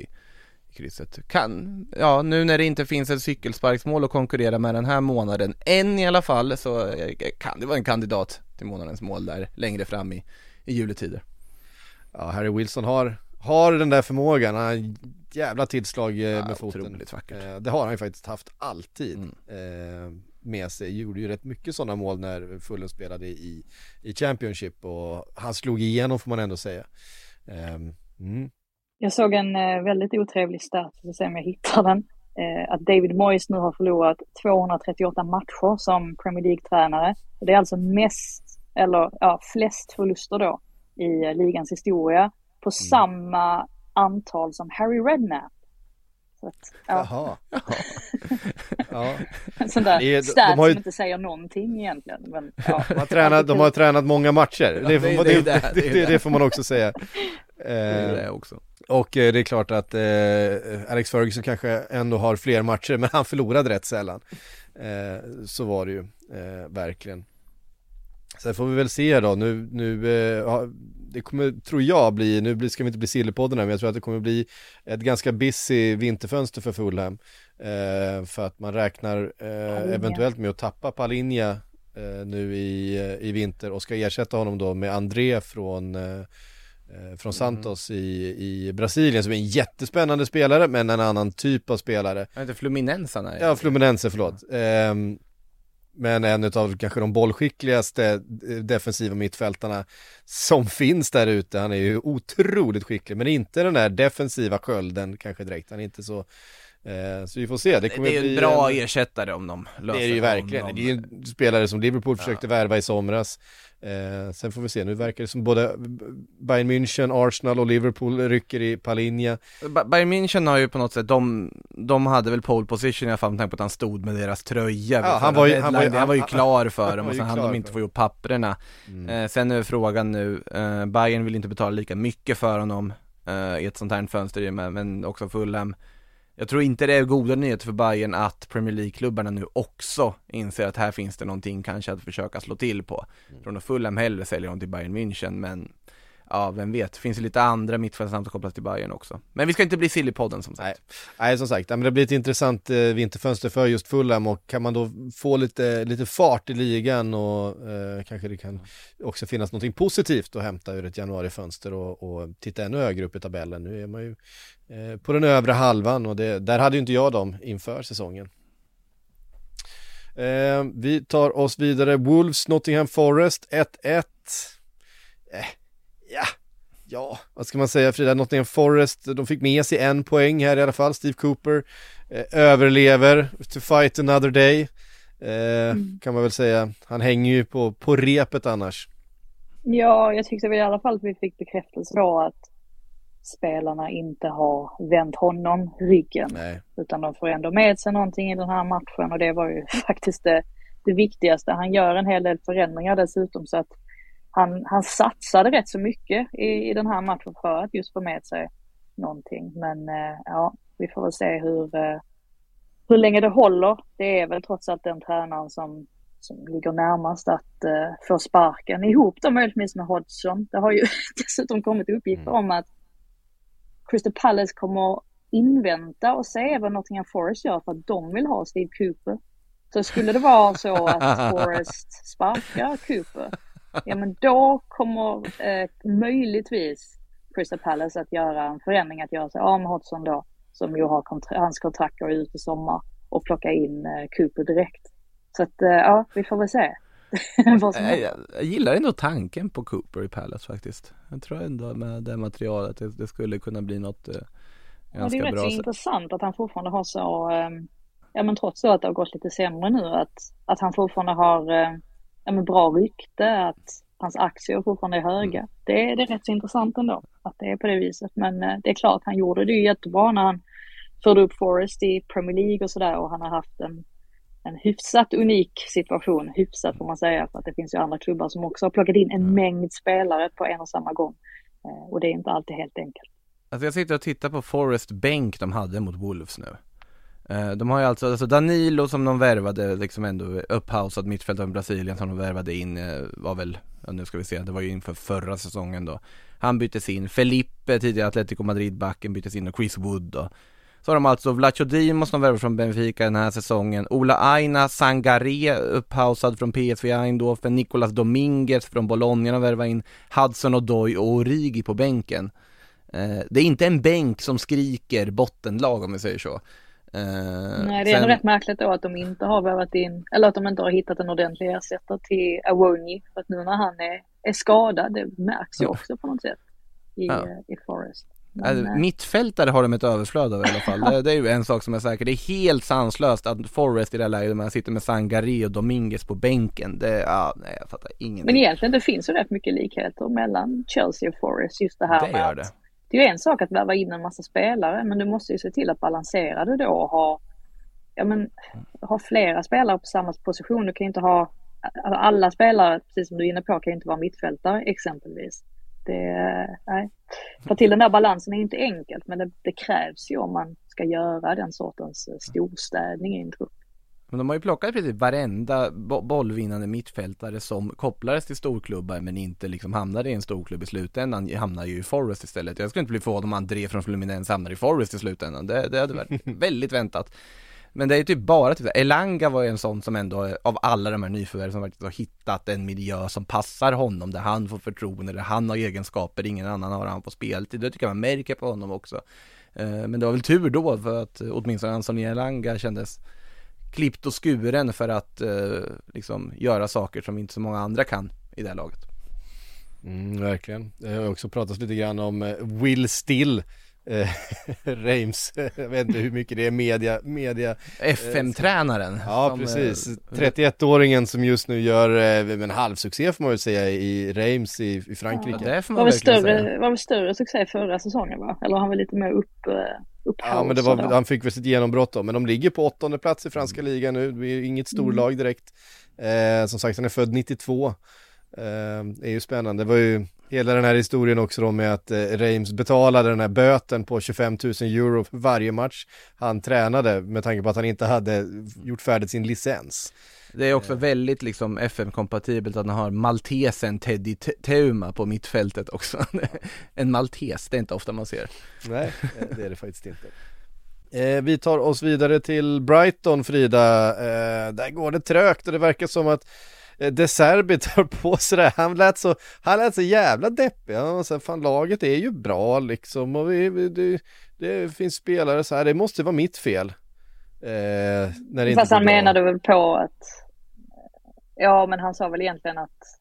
i krysset. Kan, ja nu när det inte finns ett cykelsparksmål att konkurrera med den här månaden, än i alla fall, så eh, kan det vara en kandidat till månadens mål där längre fram i, i juletider. Ja, Harry Wilson har, har den där förmågan, han jävla tillslag eh, Ja, med foten. otroligt vackert. Eh, Det har han ju faktiskt haft alltid Mm. eh, med sig. Gjorde ju rätt mycket sådana mål när Fulham spelade i, i Championship och han slog igenom får man ändå säga. Ehm, Mm. Jag såg en väldigt otrevlig stat, vi får se om jag hittar den. Att David Moyes nu har förlorat 238 matcher som Premier League-tränare. Det är alltså mest, eller ja, flest förluster då i ligans historia på samma antal som Harry Redknapp. Så att, ja, Jaha. [laughs] ja. en sån där de stat har ju- som inte säger någonting egentligen. Men, ja. [laughs] De har, tränat, de har tränat många matcher, det, får, det- man- det det, det, får också säga. [laughs] Det är Eh, det också. Och eh, det är klart att eh, Alex Ferguson kanske ändå har fler matcher men han förlorade rätt sällan. Eh, så var det ju eh, verkligen. Sen får vi väl se då, nu, nu eh, det kommer, tror jag, bli, nu ska vi inte bli Sillypodden här men jag tror att det kommer bli ett ganska busy vinterfönster för Fulham. Eh, för att man räknar eh, eventuellt med att tappa Palinja eh, nu i, eh, i vinter och ska ersätta honom då med André från eh, eh, från Santos i, i Brasilien som är en jättespännande spelare men en annan typ av spelare. Jag inte Fluminense han är. Ja, Fluminense, förlåt. Ehm, men en av kanske de bollskickligaste eh, defensiva mittfältarna som finns där ute. Han är ju otroligt skicklig, men inte den där defensiva skölden kanske direkt. Han är inte så så vi får se, det Det, kommer det är bli en bra en- ersättare om de Det löser är det ju verkligen, om det de- är ju en spelare som Liverpool försökte värva i somras. Eh, Sen får vi se, nu verkar det som både Bayern München, Arsenal och Liverpool rycker i Palinja. Ba- Bayern München har ju på något sätt, de, de hade väl pole position i alla fall med tanke på att han stod med deras tröja Ja, han var ju- han var ju- han [laughs] var ju klar för han dem och ju sen hann de inte få ihop papperna. Mm. eh, Sen är frågan nu, eh, Bayern vill inte betala lika mycket för honom eh, i ett sånt här fönster men också Fulham Jag tror inte det är goda nyheter för Bayern att Premier League-klubbarna nu också inser att här finns det någonting kanske att försöka slå till på. Jag tror nog Fulham hellre säljer dem till Bayern München men Ja, vem vet, det finns ju lite andra mittfältsnamn som kopplas till Bayern också Men vi ska inte bli Sillypodden som sagt Nej, nej som sagt, ja, men det blir ett intressant eh, vinterfönster för just Fulham och kan man då få lite, lite fart i ligan och eh, kanske det kan också finnas någonting positivt att hämta ur ett januarifönster och, och titta ännu högre upp i tabellen. Nu är man ju eh, på den övre halvan och det, där hade ju inte jag dem inför säsongen. Eh, vi tar oss vidare, Wolves, Nottingham Forest 1-1. Eh, ja, ja, vad ska man säga Frida, Nottingham Forest, de fick med sig en poäng här i alla fall, Steve Cooper eh, överlever to fight another day. Eh, Kan man väl säga, han hänger ju på, på repet annars. Ja, jag tyckte väl i alla fall att vi fick bekräftelse på att spelarna inte har vänt honom ryggen. Nej. Utan de får ändå med sig någonting i den här matchen och det var ju [laughs] faktiskt det, det viktigaste. Han gör en hel del förändringar dessutom så att han, han satsade rätt så mycket i, i den här matchen för att just få med sig någonting. Men eh, ja, vi får väl se hur, eh, hur länge det håller. Det är väl trots allt den tränaren som, som ligger närmast att eh, få sparken ihop då möjligtvis med Hodgson. Det har ju [laughs] dessutom kommit uppgifter om att Crystal Palace kommer invänta och se vad Nottingham Forest gör för att de vill ha Steve Cooper. Så skulle det vara så att [laughs] Forest sparkar Cooper, ja men då kommer eh, möjligtvis Crystal Palace att göra en förändring, att göra sig av med Hodgson då, som ju har kontra- hans kontrakt går ut i sommar, och plocka in eh, Cooper direkt. Så att eh, ja, vi får väl se. [laughs] jag, gillar ändå tanken på Cooper i Palace faktiskt Jag tror ändå med det materialet, det, det skulle kunna bli något eh, Ja, det ganska är rätt bra så så- intressant att han fortfarande har så, eh, ja men trots då att det har gått lite sämre nu, att, att han fortfarande har eh, ja, men bra rykte, att hans aktier fortfarande är höga. Mm. Det, är- det är rätt så intressant ändå, att det är på det viset. Men eh, det är klart, han gjorde det ju jättebra när han förde upp Forest i Premier League och sådär och han har haft en, en hyfsat unik situation, hyfsat får man säga, för att det finns ju andra klubbar som också har plockat in en mängd spelare på en och samma gång. Eh, och det är inte alltid helt enkelt. Alltså jag sitter och tittar på Forest bänk de hade mot Wolves nu Eh, de har ju alltså, alltså Danilo som de värvade liksom ändå upphausad mittfältare i Brasilien som de värvade in eh, var väl, ja nu ska vi se, det var ju inför förra säsongen då. Han byttes in, Felipe tidigare Atletico Madrid-backen byttes in och Chris Wood då. Så har de alltså Vlacho Dimos som värvade från Benfica den här säsongen. Ola Aina Sangare upphausad från PSV Eindhoven. Nicolas Dominguez från Bologna de värvade in. Hudson Odoi och Origi på bänken. Eh, det är inte en bänk som skriker bottenlag om vi säger så. Eh, Nej, det är sen- rätt märkligt då att de inte har värvat in, eller att de inte har hittat en ordentlig ersättare till Awoni. För att nu när han är, är skadad, det märks ju också på något sätt i, Ja. eh, i Forest. Men, eh, mittfältare har de ett överflöd av i alla fall. [laughs] Det, det är ju en sak som är säker. Det är helt sanslöst att Forrest i det här läget, man sitter med Sangare och Dominguez på bänken. Det, ja, nej jag fattar ingenting. men egentligen det finns ju rätt mycket likheter mellan Chelsea och Forest. Just det här det med gör att det. är ju en sak att värva in en massa spelare, men du måste ju se till att balansera det då och ha, ja men, ha flera spelare på samma position. Du kan ju inte ha, alltså alla spelare, precis som du är inne på, kan ju inte vara mittfältare exempelvis. Det, nej. Få till den där balansen är ju inte enkelt, men det, det krävs ju om man ska göra den sortens eh, storstädning i en trupp. Men de har ju plockat precis varenda bo- bollvinnande mittfältare som kopplades till storklubbar men inte liksom hamnade i en storklubb i slutändan hamnar ju i Forest istället. Jag skulle inte bli förvånad om André från Fluminense hamnar i Forest i slutändan. Det, det hade varit [laughs] väldigt väntat. Men det är ju typ bara typ, Elanga var ju en sån som ändå av alla de här nyförvärven som faktiskt har hittat en miljö som passar honom där han får förtroende, där han har egenskaper ingen annan har han på speltid. Det tycker jag man märker på honom också. Eh, Men det var väl tur då för att åtminstone Anthony Elanga kändes klippt och skuren för att eh, liksom göra saker som inte så många andra kan i det här laget. Mm, verkligen. Det har också pratats lite grann om eh, Will Still eh, [laughs] Reims, jag vet inte hur mycket det är media, media FM-tränaren. Ja som, precis, eh, 31-åringen som just nu gör eh, en halvsuccé får man väl säga i Reims i, i Frankrike. Ja, det får Var väl större, var väl större succé förra säsongen va? Eller han var lite mer upp, eh, Ja men det var, han fick väl sitt genombrott då, men de ligger på åttonde plats i franska ligan nu, det är inget storlag direkt. Eh, som sagt han är född 92. Eh, är ju spännande, det var ju hela den här historien också då med att eh, Reims betalade den här böten på 25 000 euro för varje match han tränade med tanke på att han inte hade gjort färdigt sin licens. Det är också väldigt liksom FM-kompatibelt att han har maltesen Teddy Te- Teuma på mittfältet också. [laughs] en maltes, det är inte ofta man ser. Nej, eh, det är det faktiskt inte. Eh, vi tar oss vidare till Brighton, Frida. Eh, där går det trögt och det verkar som att eh, De Serbi tar på sig det. Han lät så, han lät så jävla deppig. Han var så här, fan laget är ju bra liksom och vi, vi, det, det finns spelare så här, det måste vara mitt fel. Eh, när det Fast han bra. menade väl på att, ja men han sa väl egentligen att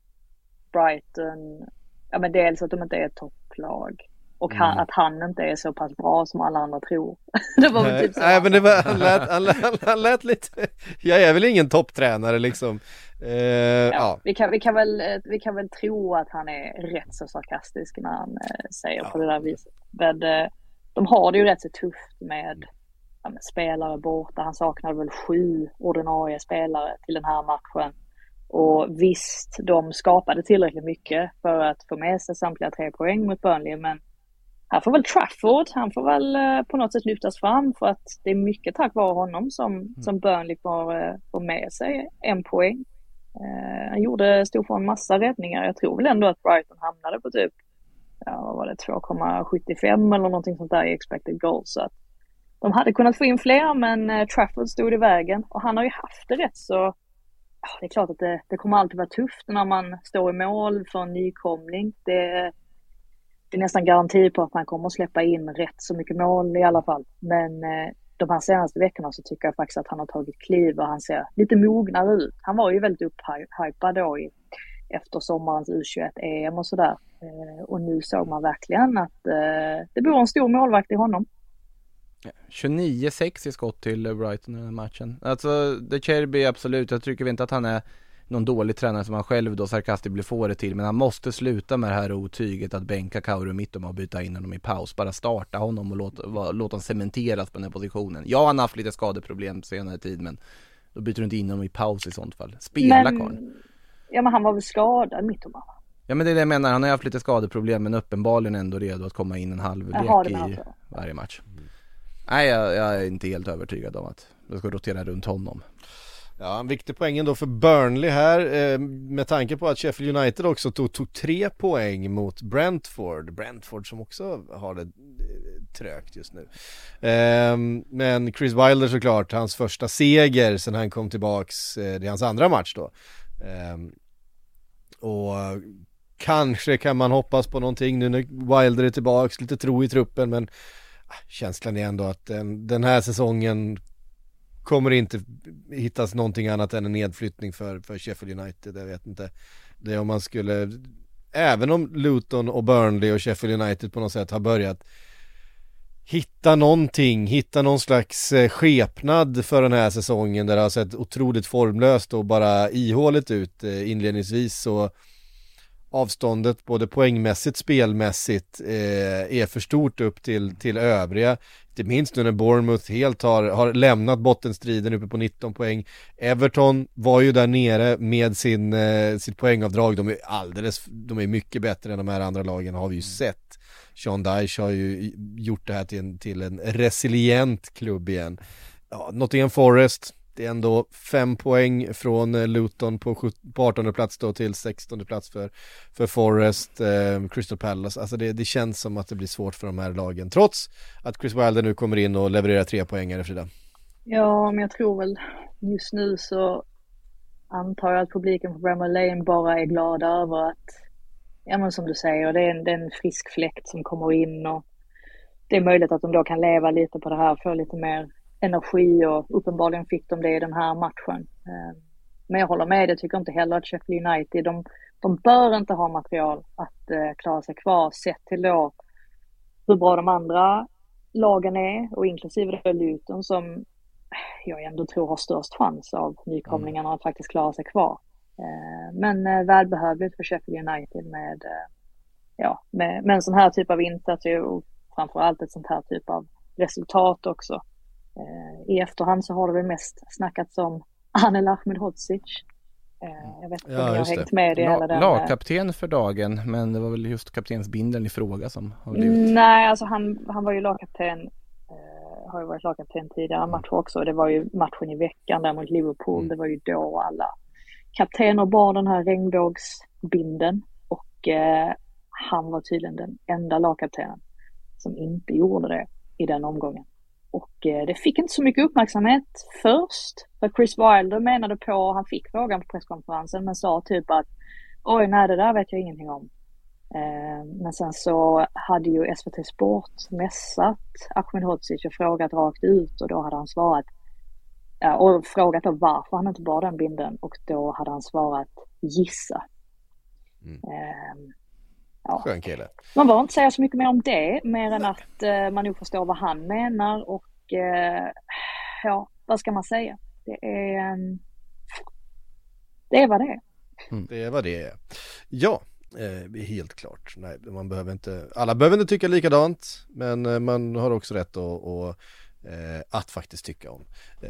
Brighton, ja men dels att de inte är ett topplag och han, Mm. att han inte är så pass bra som alla andra tror. [laughs] det var väl typ så. nej men det var, han lät, han, lät, han lät lite, [laughs] jag är väl ingen topptränare liksom. Eh, ja. Ja, vi, kan, vi, kan väl, eh, vi kan väl tro att han är rätt så sarkastisk när han eh, säger på det där viset. Men eh, de har det ju rätt så tufft med, ja, med spelare borta. Han saknade väl sju ordinarie spelare till den här matchen. Och visst, de skapade tillräckligt mycket för att få med sig samtliga tre poäng mot Burnley. Men här får väl Trafford, han får väl eh, på något sätt lyftas fram för att det är mycket tack vare honom som, som Burnley får, eh, får med sig en poäng. Eh, han gjorde, stod för en massa räddningar. Jag tror väl ändå att Brighton hamnade på typ, ja vad var det, 2,75 eller någonting sånt där i expected goals. Så att de hade kunnat få in fler men eh, Trafford stod i vägen och han har ju haft det rätt så, det är klart att det, det kommer alltid vara tufft när man står i mål för en nykomling. Det, det är nästan garanti på att man kommer att släppa in rätt så mycket mål i alla fall. Men eh, de här senaste veckorna så tycker jag faktiskt att han har tagit kliv och han ser lite mognare ut. Han var ju väldigt upphypad då i, efter sommarens U21-EM och sådär. Eh, och nu såg man verkligen att eh, det bor en stor målvakt i honom. 29-6 i skott till Brighton i den här matchen. Alltså, De Cherby absolut, jag tycker inte att han är någon dålig tränare som han själv då sarkastiskt blir få det till, men han måste sluta med det här otyget att bänka Kauru mittom och byta in honom i paus. Bara starta honom och låta, va- låta honom cementeras på den här positionen. Ja, han har haft lite skadeproblem senare tid, men då byter du inte in honom i paus i sånt fall. Spela karln. ja, men han var väl skadad mitt om alla. Ja men det är det jag menar, han har haft lite skadeproblem men uppenbarligen ändå redo att komma in en det menar i varje match. Nej jag, jag är inte helt övertygad om att det ska rotera runt honom. Ja, en viktig poäng ändå för Burnley här eh, med tanke på att Sheffield United också tog, tog tre poäng mot Brentford. Brentford som också har det eh, trögt just nu. Eh, men Chris Wilder såklart, hans första seger sen han kom tillbaks, eh, det är hans andra match då. Eh, och kanske kan man hoppas på någonting nu när Wilder är tillbaks, lite tro i truppen men ah, känslan är ändå att den, den här säsongen kommer inte hittas någonting annat än en nedflyttning för, för Sheffield United, jag vet inte. Det är om man skulle, även om Luton och Burnley och Sheffield United på något sätt har börjat hitta någonting, hitta någon slags eh, skepnad för den här säsongen där det har sett otroligt formlöst och bara ihåligt ut eh, inledningsvis så avståndet både poängmässigt, spelmässigt eh, är för stort upp till, till övriga. Inte minst nu när Bournemouth helt har, har lämnat bottenstriden uppe på 19 poäng. Everton var ju där nere med sin, eh, sitt poängavdrag. De är alldeles, de är mycket bättre än de här andra lagen har vi ju sett. Sean Dyche har ju gjort det här till en, till en resilient klubb igen. Ja, Nottingham Forest, det är ändå fem poäng från eh, Luton på, på 18 plats då till 16 plats för, för Forest, eh, Crystal Palace. Alltså det, det känns som att det blir svårt för de här lagen. Trots att Chris Wilder nu kommer in och levererar tre poängare Frida. Ja, men jag tror väl just nu så antar jag att publiken på Bramall Lane bara är glada över att, ja men som du säger, det är en, det är en frisk fläkt som kommer in och det är möjligt att de då kan leva lite på det här, få lite mer energi och uppenbarligen fick de det i den här matchen. Eh, Men jag håller med, jag tycker inte heller att Sheffield United, de, de bör inte ha material att eh, klara sig kvar sett till då hur bra de andra lagen är och inklusive då Luton som jag ändå tror har störst chans av nykomlingarna att faktiskt klara sig kvar. Eh, men eh, välbehövligt för Sheffield United med, eh, ja, med, med en sån här typ av insats och framförallt ett sånt här typ av resultat också. I efterhand så har det väl mest snackats om Anel Ahmedhodzic. Jag vet inte Ja, om ni har hängt med i La- hela den. Lagkapten för dagen, men det var väl just kaptensbindeln i fråga som har blivit. Nej, alltså han, han var ju lagkapten, eh, har ju varit lagkapten tidigare matcher också. och Det var ju matchen i veckan där mot Liverpool. Det var ju då alla kaptener bar den här regnbågsbinden och eh, han var tydligen den enda lagkaptenen som inte gjorde det i den omgången. Och eh, det fick inte så mycket uppmärksamhet först. För Chris Wilder menade på, han fick frågan på presskonferensen men sa typ att oj nej det där vet jag ingenting om. Eh, Men sen så hade ju SVT Sport mässat Ahmedhodzic och frågat rakt ut och då hade han svarat och frågat då varför han inte bar den binden och då hade han svarat gissa. Eh, ja. Skön kille. Man behöver inte säga så mycket mer om det, mer än att eh, man nog förstår vad han menar och eh, ja, vad ska man säga? Det är, ehm, det är vad det är. Det är vad det är. Ja, eh, helt klart. Nej, man behöver inte, alla behöver inte tycka likadant, men eh, man har också rätt att, och, eh, att faktiskt tycka om eh,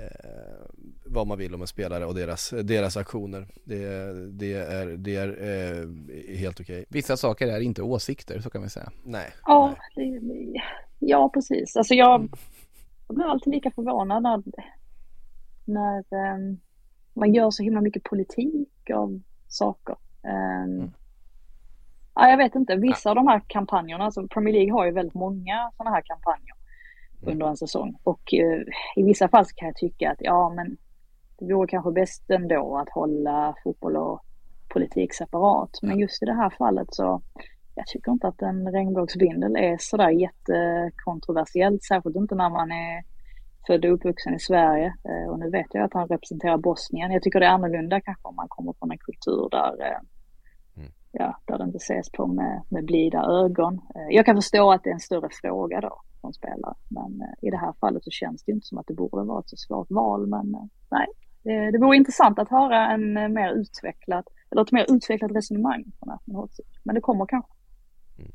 vad man vill om en spelare och deras, deras aktioner. Det, det är, det är eh, helt okej. Vissa saker är inte åsikter, så kan vi säga. Nej. Ja, det, ja precis. Alltså jag, jag blir alltid lika förvånad när, när ehm, man gör så himla mycket politik av saker. Ehm, ja, jag vet inte, vissa av de här kampanjerna, alltså Premier League har ju väldigt många sådana här kampanjer under en säsong. Och eh, i vissa fall kan jag tycka att ja, men det vore kanske bäst ändå att hålla fotboll och politik separat. Men just i det här fallet så jag tycker inte att en regnbågsbindel är sådär jättekontroversiellt, särskilt inte när man är född och uppvuxen i Sverige. Eh, Och nu vet jag att han representerar Bosnien. Jag tycker det är annorlunda kanske om man kommer från en kultur där, eh, ja, där det inte ses på med, med blida ögon. Eh, Jag kan förstå att det är en större fråga då från spelare, men eh, i det här fallet så känns det inte som att det borde vara ett så svårt val. Men eh, nej, det, det vore intressant att höra en eh, mer utvecklad, eller ett mer utvecklat resonemang från Ahmedhodzic. Men det kommer kanske. Mm.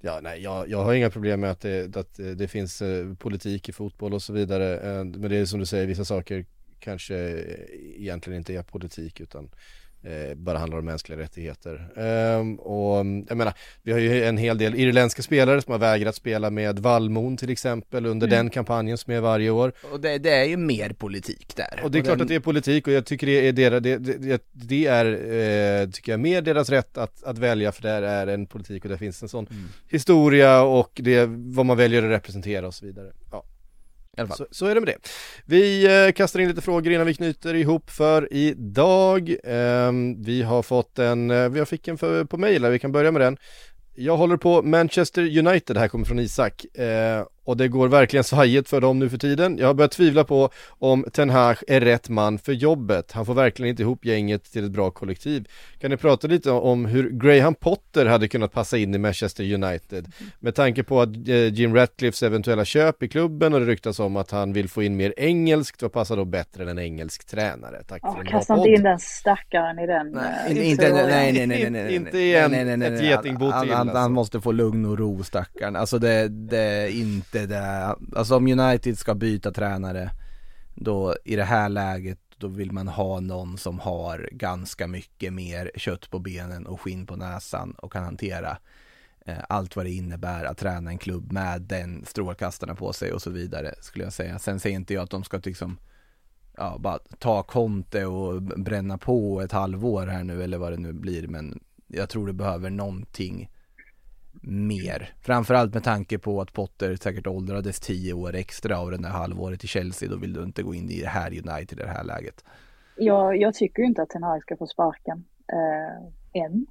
Ja, nej, jag, jag har inga problem med att det, att det finns politik i fotboll och så vidare. Men det är som du säger, vissa saker kanske egentligen inte är politik utan eh, bara handlar om mänskliga rättigheter. Ehm, och jag menar, vi har ju en hel del irländska spelare som har vägrat spela med Vallmon till exempel under Mm. den kampanjen som är varje år. Och det, det är ju mer politik där. Och det är klart den- att det är politik och jag tycker det är deras, det, det, det är, eh, tycker jag, mer deras rätt att, att välja för där är en politik och där finns en sån Mm. historia och det, vad man väljer att representera och så vidare. Ja. I alla fall. Så, så är det med det. Vi eh, kastar in lite frågor innan vi knyter ihop för idag. Eh, vi har fått en, eh, vi fick en för, på mail, här, vi kan börja med den. Jag håller på Manchester United, det här kommer från Isak. Eh, och det går verkligen svajigt för dem nu för tiden. Jag har börjat tvivla på om Ten Hag är rätt man för jobbet. Han får verkligen inte ihop gänget till ett bra kollektiv. Kan ni prata lite om hur Graham Potter hade kunnat passa in i Manchester United? Med tanke på att eh, Jim Ratcliffes eventuella köp i klubben och det ryktas om att han vill få in mer engelskt, vad passar då bättre än en engelsk tränare? Tack för en bra kasta inte in den stackaren i den. Nej, eh, inte, inte, historien. nej, nej, nej, nej, nej, nej, Inte nej, igen, nej, nej, nej, ett nej. getingbo han, till, han, alltså. han måste få lugn och ro stackarn. Alltså det, det är inte det. Alltså om United ska byta tränare, då i det här läget, då vill man ha någon som har ganska mycket mer kött på benen och skinn på näsan och kan hantera eh, allt vad det innebär att träna en klubb med den strålkastarna på sig och så vidare skulle jag säga. Sen säger inte jag att de ska liksom ja, bara ta Conte och bränna på ett halvår här nu eller vad det nu blir men jag tror det behöver någonting mer. Framförallt med tanke på att Potter säkert åldrades tio år extra av den där halvåret i Chelsea. Då vill du inte gå in i det här United i det här läget. Jag, jag tycker ju inte att Ten Hag ska få sparken. Eh, än.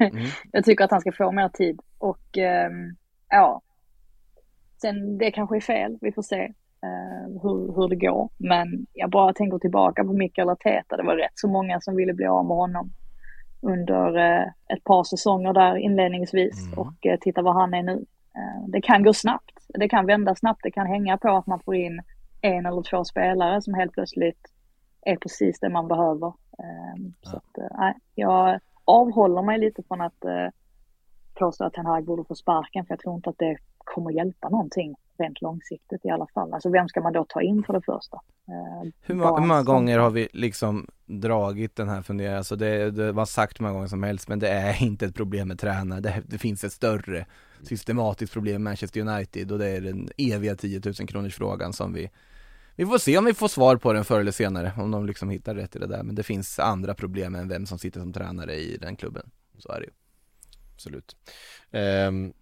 Mm. [laughs] jag tycker att han ska få mer tid. Och ehm, ja, sen det kanske är fel. Vi får se eh, hur, hur det går. Men jag bara tänker tillbaka på Mikael Arteta. Det var rätt så många som ville bli av med honom under eh, ett par säsonger där inledningsvis. Och eh, titta var han är nu. Eh, det kan gå snabbt, det kan vända snabbt, det kan hänga på att man får in en eller två spelare som helt plötsligt är precis det man behöver. Eh, så att, nej, jag avhåller mig lite från att påstå att Ten Hag borde få sparken för jag tror inte att det kommer hjälpa någonting rent långsiktigt i alla fall. Alltså vem ska man då ta in för det första? Eh, Hur, må- hur många gånger har vi liksom dragit den här funderingen, alltså det, det var sagt hur många gånger som helst men det är inte ett problem med tränare, det, det finns ett större systematiskt problem med Manchester United och det är den eviga 10 000 kronors frågan som vi vi får se om vi får svar på den förr eller senare, om de liksom hittar rätt i det där, men det finns andra problem än vem som sitter som tränare i den klubben, så är det ju Absolut. Ehm,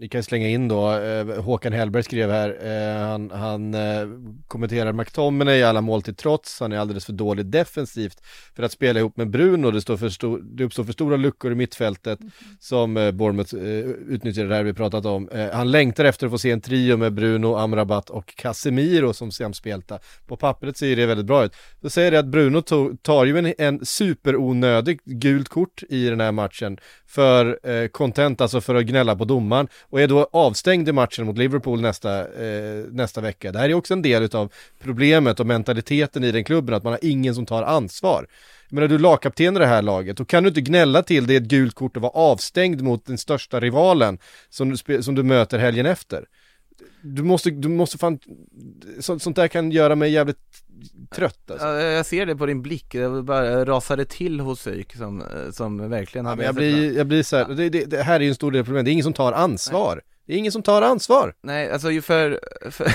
vi kan slänga in då, eh, Håkan Hellberg skrev här, eh, han, han eh, kommenterar McTominay alla mål till trots, han är alldeles för dålig defensivt för att spela ihop med Bruno, det, står för stor, det uppstår för stora luckor i mittfältet som eh, Bournemouth eh, utnyttjar det här vi pratat om. Han längtar efter att få se en trio med Bruno, Amrabat och Casemiro som samspelta. På pappret ser det väldigt bra ut. Då säger det att Bruno tog, tar ju en, en superonödig gult kort i den här matchen för eh, content, alltså för att gnälla på domaren och är då avstängd i matchen mot Liverpool nästa, eh, nästa vecka. Det här är också en del av problemet och mentaliteten i den klubben, att man har ingen som tar ansvar. Jag menar, du är lagkapten i det här laget, då kan du inte gnälla till det ett gult kort och vara avstängd mot den största rivalen som du, som du möter helgen efter. Du måste, du måste fan, så, sånt där kan göra mig jävligt trött alltså. Ja, Jag ser det på din blick, det bara rasade till hos Syk som, som verkligen Ja, hade men jag, blir, jag blir så här, det, det, det här är ju en stor del av problemet, det är ingen som tar ansvar. Det är ingen som tar ansvar. Nej, alltså ju för, för, [laughs]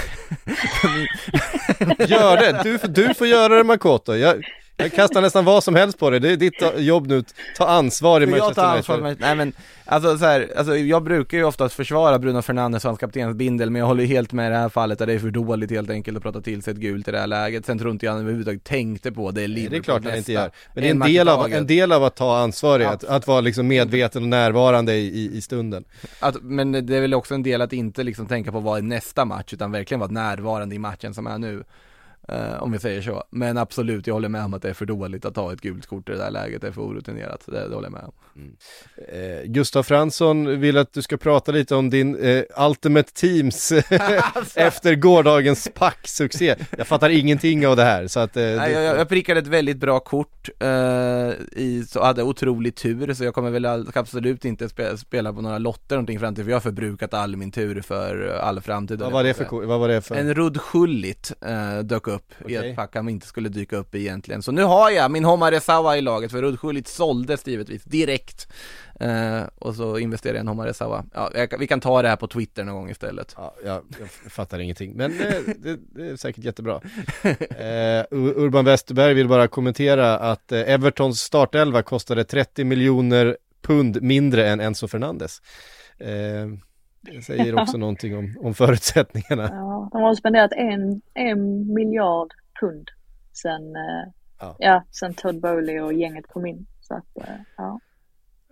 Gör det, du, får- du får göra det Makoto. Jag, jag kastar nästan vad som helst på dig, det är ditt jobb nu, ta ansvar i jag Manchester United. ansvar för mig? Nej men, alltså så här, alltså jag brukar ju oftast försvara Bruno Fernandes som kaptensbindel, men jag håller ju helt med i det här fallet där det är för dåligt helt enkelt att prata till sig ett gult i det här läget. Sen tror inte jag han överhuvudtaget tänkte på det, Liverpool det är klart han nästa. inte gör. Men det är en i del, av, en del av att ta ansvar är att, att vara liksom medveten och närvarande i, i, i stunden. Att, men det är väl också en del att inte liksom tänka på vad är nästa match, utan verkligen vara närvarande i matchen som är nu. Eh, om vi säger så. Men absolut, jag håller med om att det är för dåligt att ta ett gult kort i det där läget, det är för orutinerat. Det, det håller jag med om. Eh, Gustav Fransson vill att du ska prata lite om din eh, Ultimate Teams [laughs] [laughs] efter gårdagens packsuccé. Jag fattar ingenting av det här så att... Eh, Nej, jag, jag, jag prickade ett väldigt bra kort eh, i, så hade otrolig tur så jag kommer väl all- absolut inte spe, spela på några lotter någonting fram till för jag har förbrukat all min tur för eh, all framtid vad var det för, vad var det för? En Rudd Schullit eh, dök upp i Okej. ett pack han inte skulle dyka upp i egentligen Så nu har jag min Homa Resawa i laget för Rudd Schullit såldes givetvis direkt eh, Och så investerade jag i en Homa Resawa Ja, jag, vi kan ta det här på Twitter någon gång istället Ja, jag, jag fattar ingenting, men eh, det, det är säkert jättebra. Eh, Ur- Urban Westerberg vill bara kommentera att eh, Evertons startelva kostade 30 miljoner pund mindre än Enzo Fernandes. Eh, det säger [laughs] också någonting om, om förutsättningarna. Ja, de har spenderat en, en miljard pund sen, eh, Ja. ja. sen Todd Bowley och gänget kom in. Så att, eh, ja,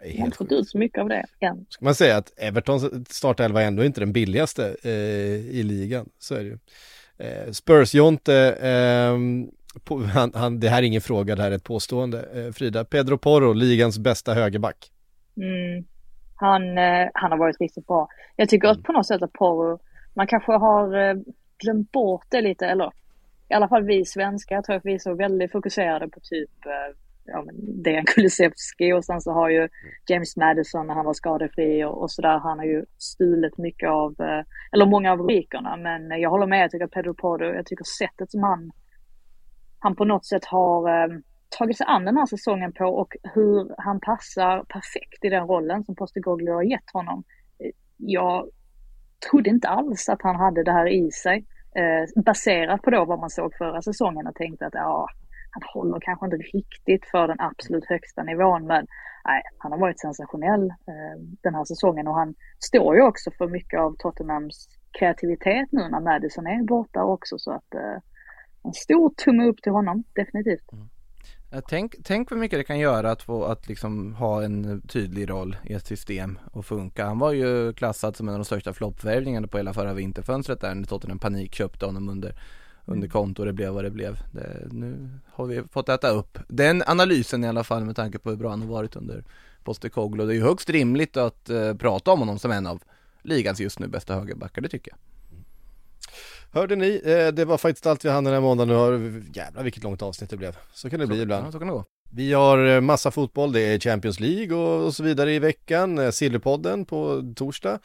De har inte fått ut så mycket av det än. Ska man säga att Evertons startelva är ändå inte den billigaste eh, i ligan, så är det ju. Eh, Spurs-Jonte, på, [laughs] han, han, det här är ingen fråga, det här är ett påstående. Eh, Frida, Pedro Porro, ligans bästa högerback. Mm. Han, eh, han har varit riktigt bra. Jag tycker att på något sätt att Porro, man kanske har eh, glömt bort det lite, eller i alla fall vi svenskar, jag tror att vi är så väldigt fokuserade på typ eh, ja, men Dejan Kulusevski och sen så har ju James Madison när han var skadefri och, och sådär, han har ju stulit mycket av, eh, eller många av rubrikerna, men jag håller med, jag tycker att Pedro Porro, jag tycker sättet som han, han på något sätt har eh, tagit sig an den här säsongen på och hur han passar perfekt i den rollen som Postecoglou har gett honom. Eh, Jag trodde inte alls att han hade det här i sig. Eh, baserat på då vad man såg förra säsongen och tänkte att ja, han håller kanske inte riktigt för den absolut högsta nivån men nej, han har varit sensationell eh, den här säsongen och han står ju också för mycket av Tottenhams kreativitet nu när Madison är borta också så att eh, en stor tumme upp till honom, definitivt. Mm. Tänk, tänk vad mycket det kan göra att få att liksom ha en tydlig roll i ett system och funka. Han var ju klassad som en av de största floppvärvningarna på hela förra vinterfönstret där när Tottenham panik köpte honom under, under konto och det blev vad det blev. Det, nu har vi fått äta upp den analysen i alla fall med tanke på hur bra han har varit under Postecoglou. Det är ju högst rimligt att eh, prata om honom som en av ligans just nu bästa högerbackar, det tycker jag. Hörde ni, eh, det var faktiskt allt vi hann den här måndagen. Nu har, jävlar vilket långt avsnitt det blev. Så kan det bli ibland. Ja, så kan det gå. Vi har eh, massa fotboll, det är Champions League och, och så vidare i veckan. Eh, Silverpodden på torsdag.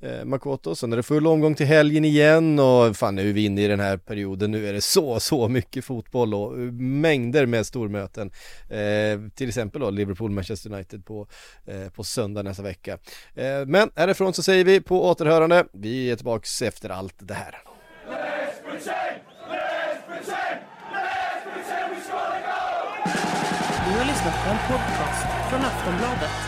Eh, Makoto, sen är det full omgång till helgen igen och fan nu är vi inne i den här perioden, nu är det så, så mycket fotboll och eh, mängder med stormöten. Eh, till exempel då Liverpool-Manchester United på, eh, på söndag nästa vecka. Eh, men härifrån så säger vi på återhörande, vi är tillbaks efter allt det här. Du har lyssnat på en podcast från Aftonbladet.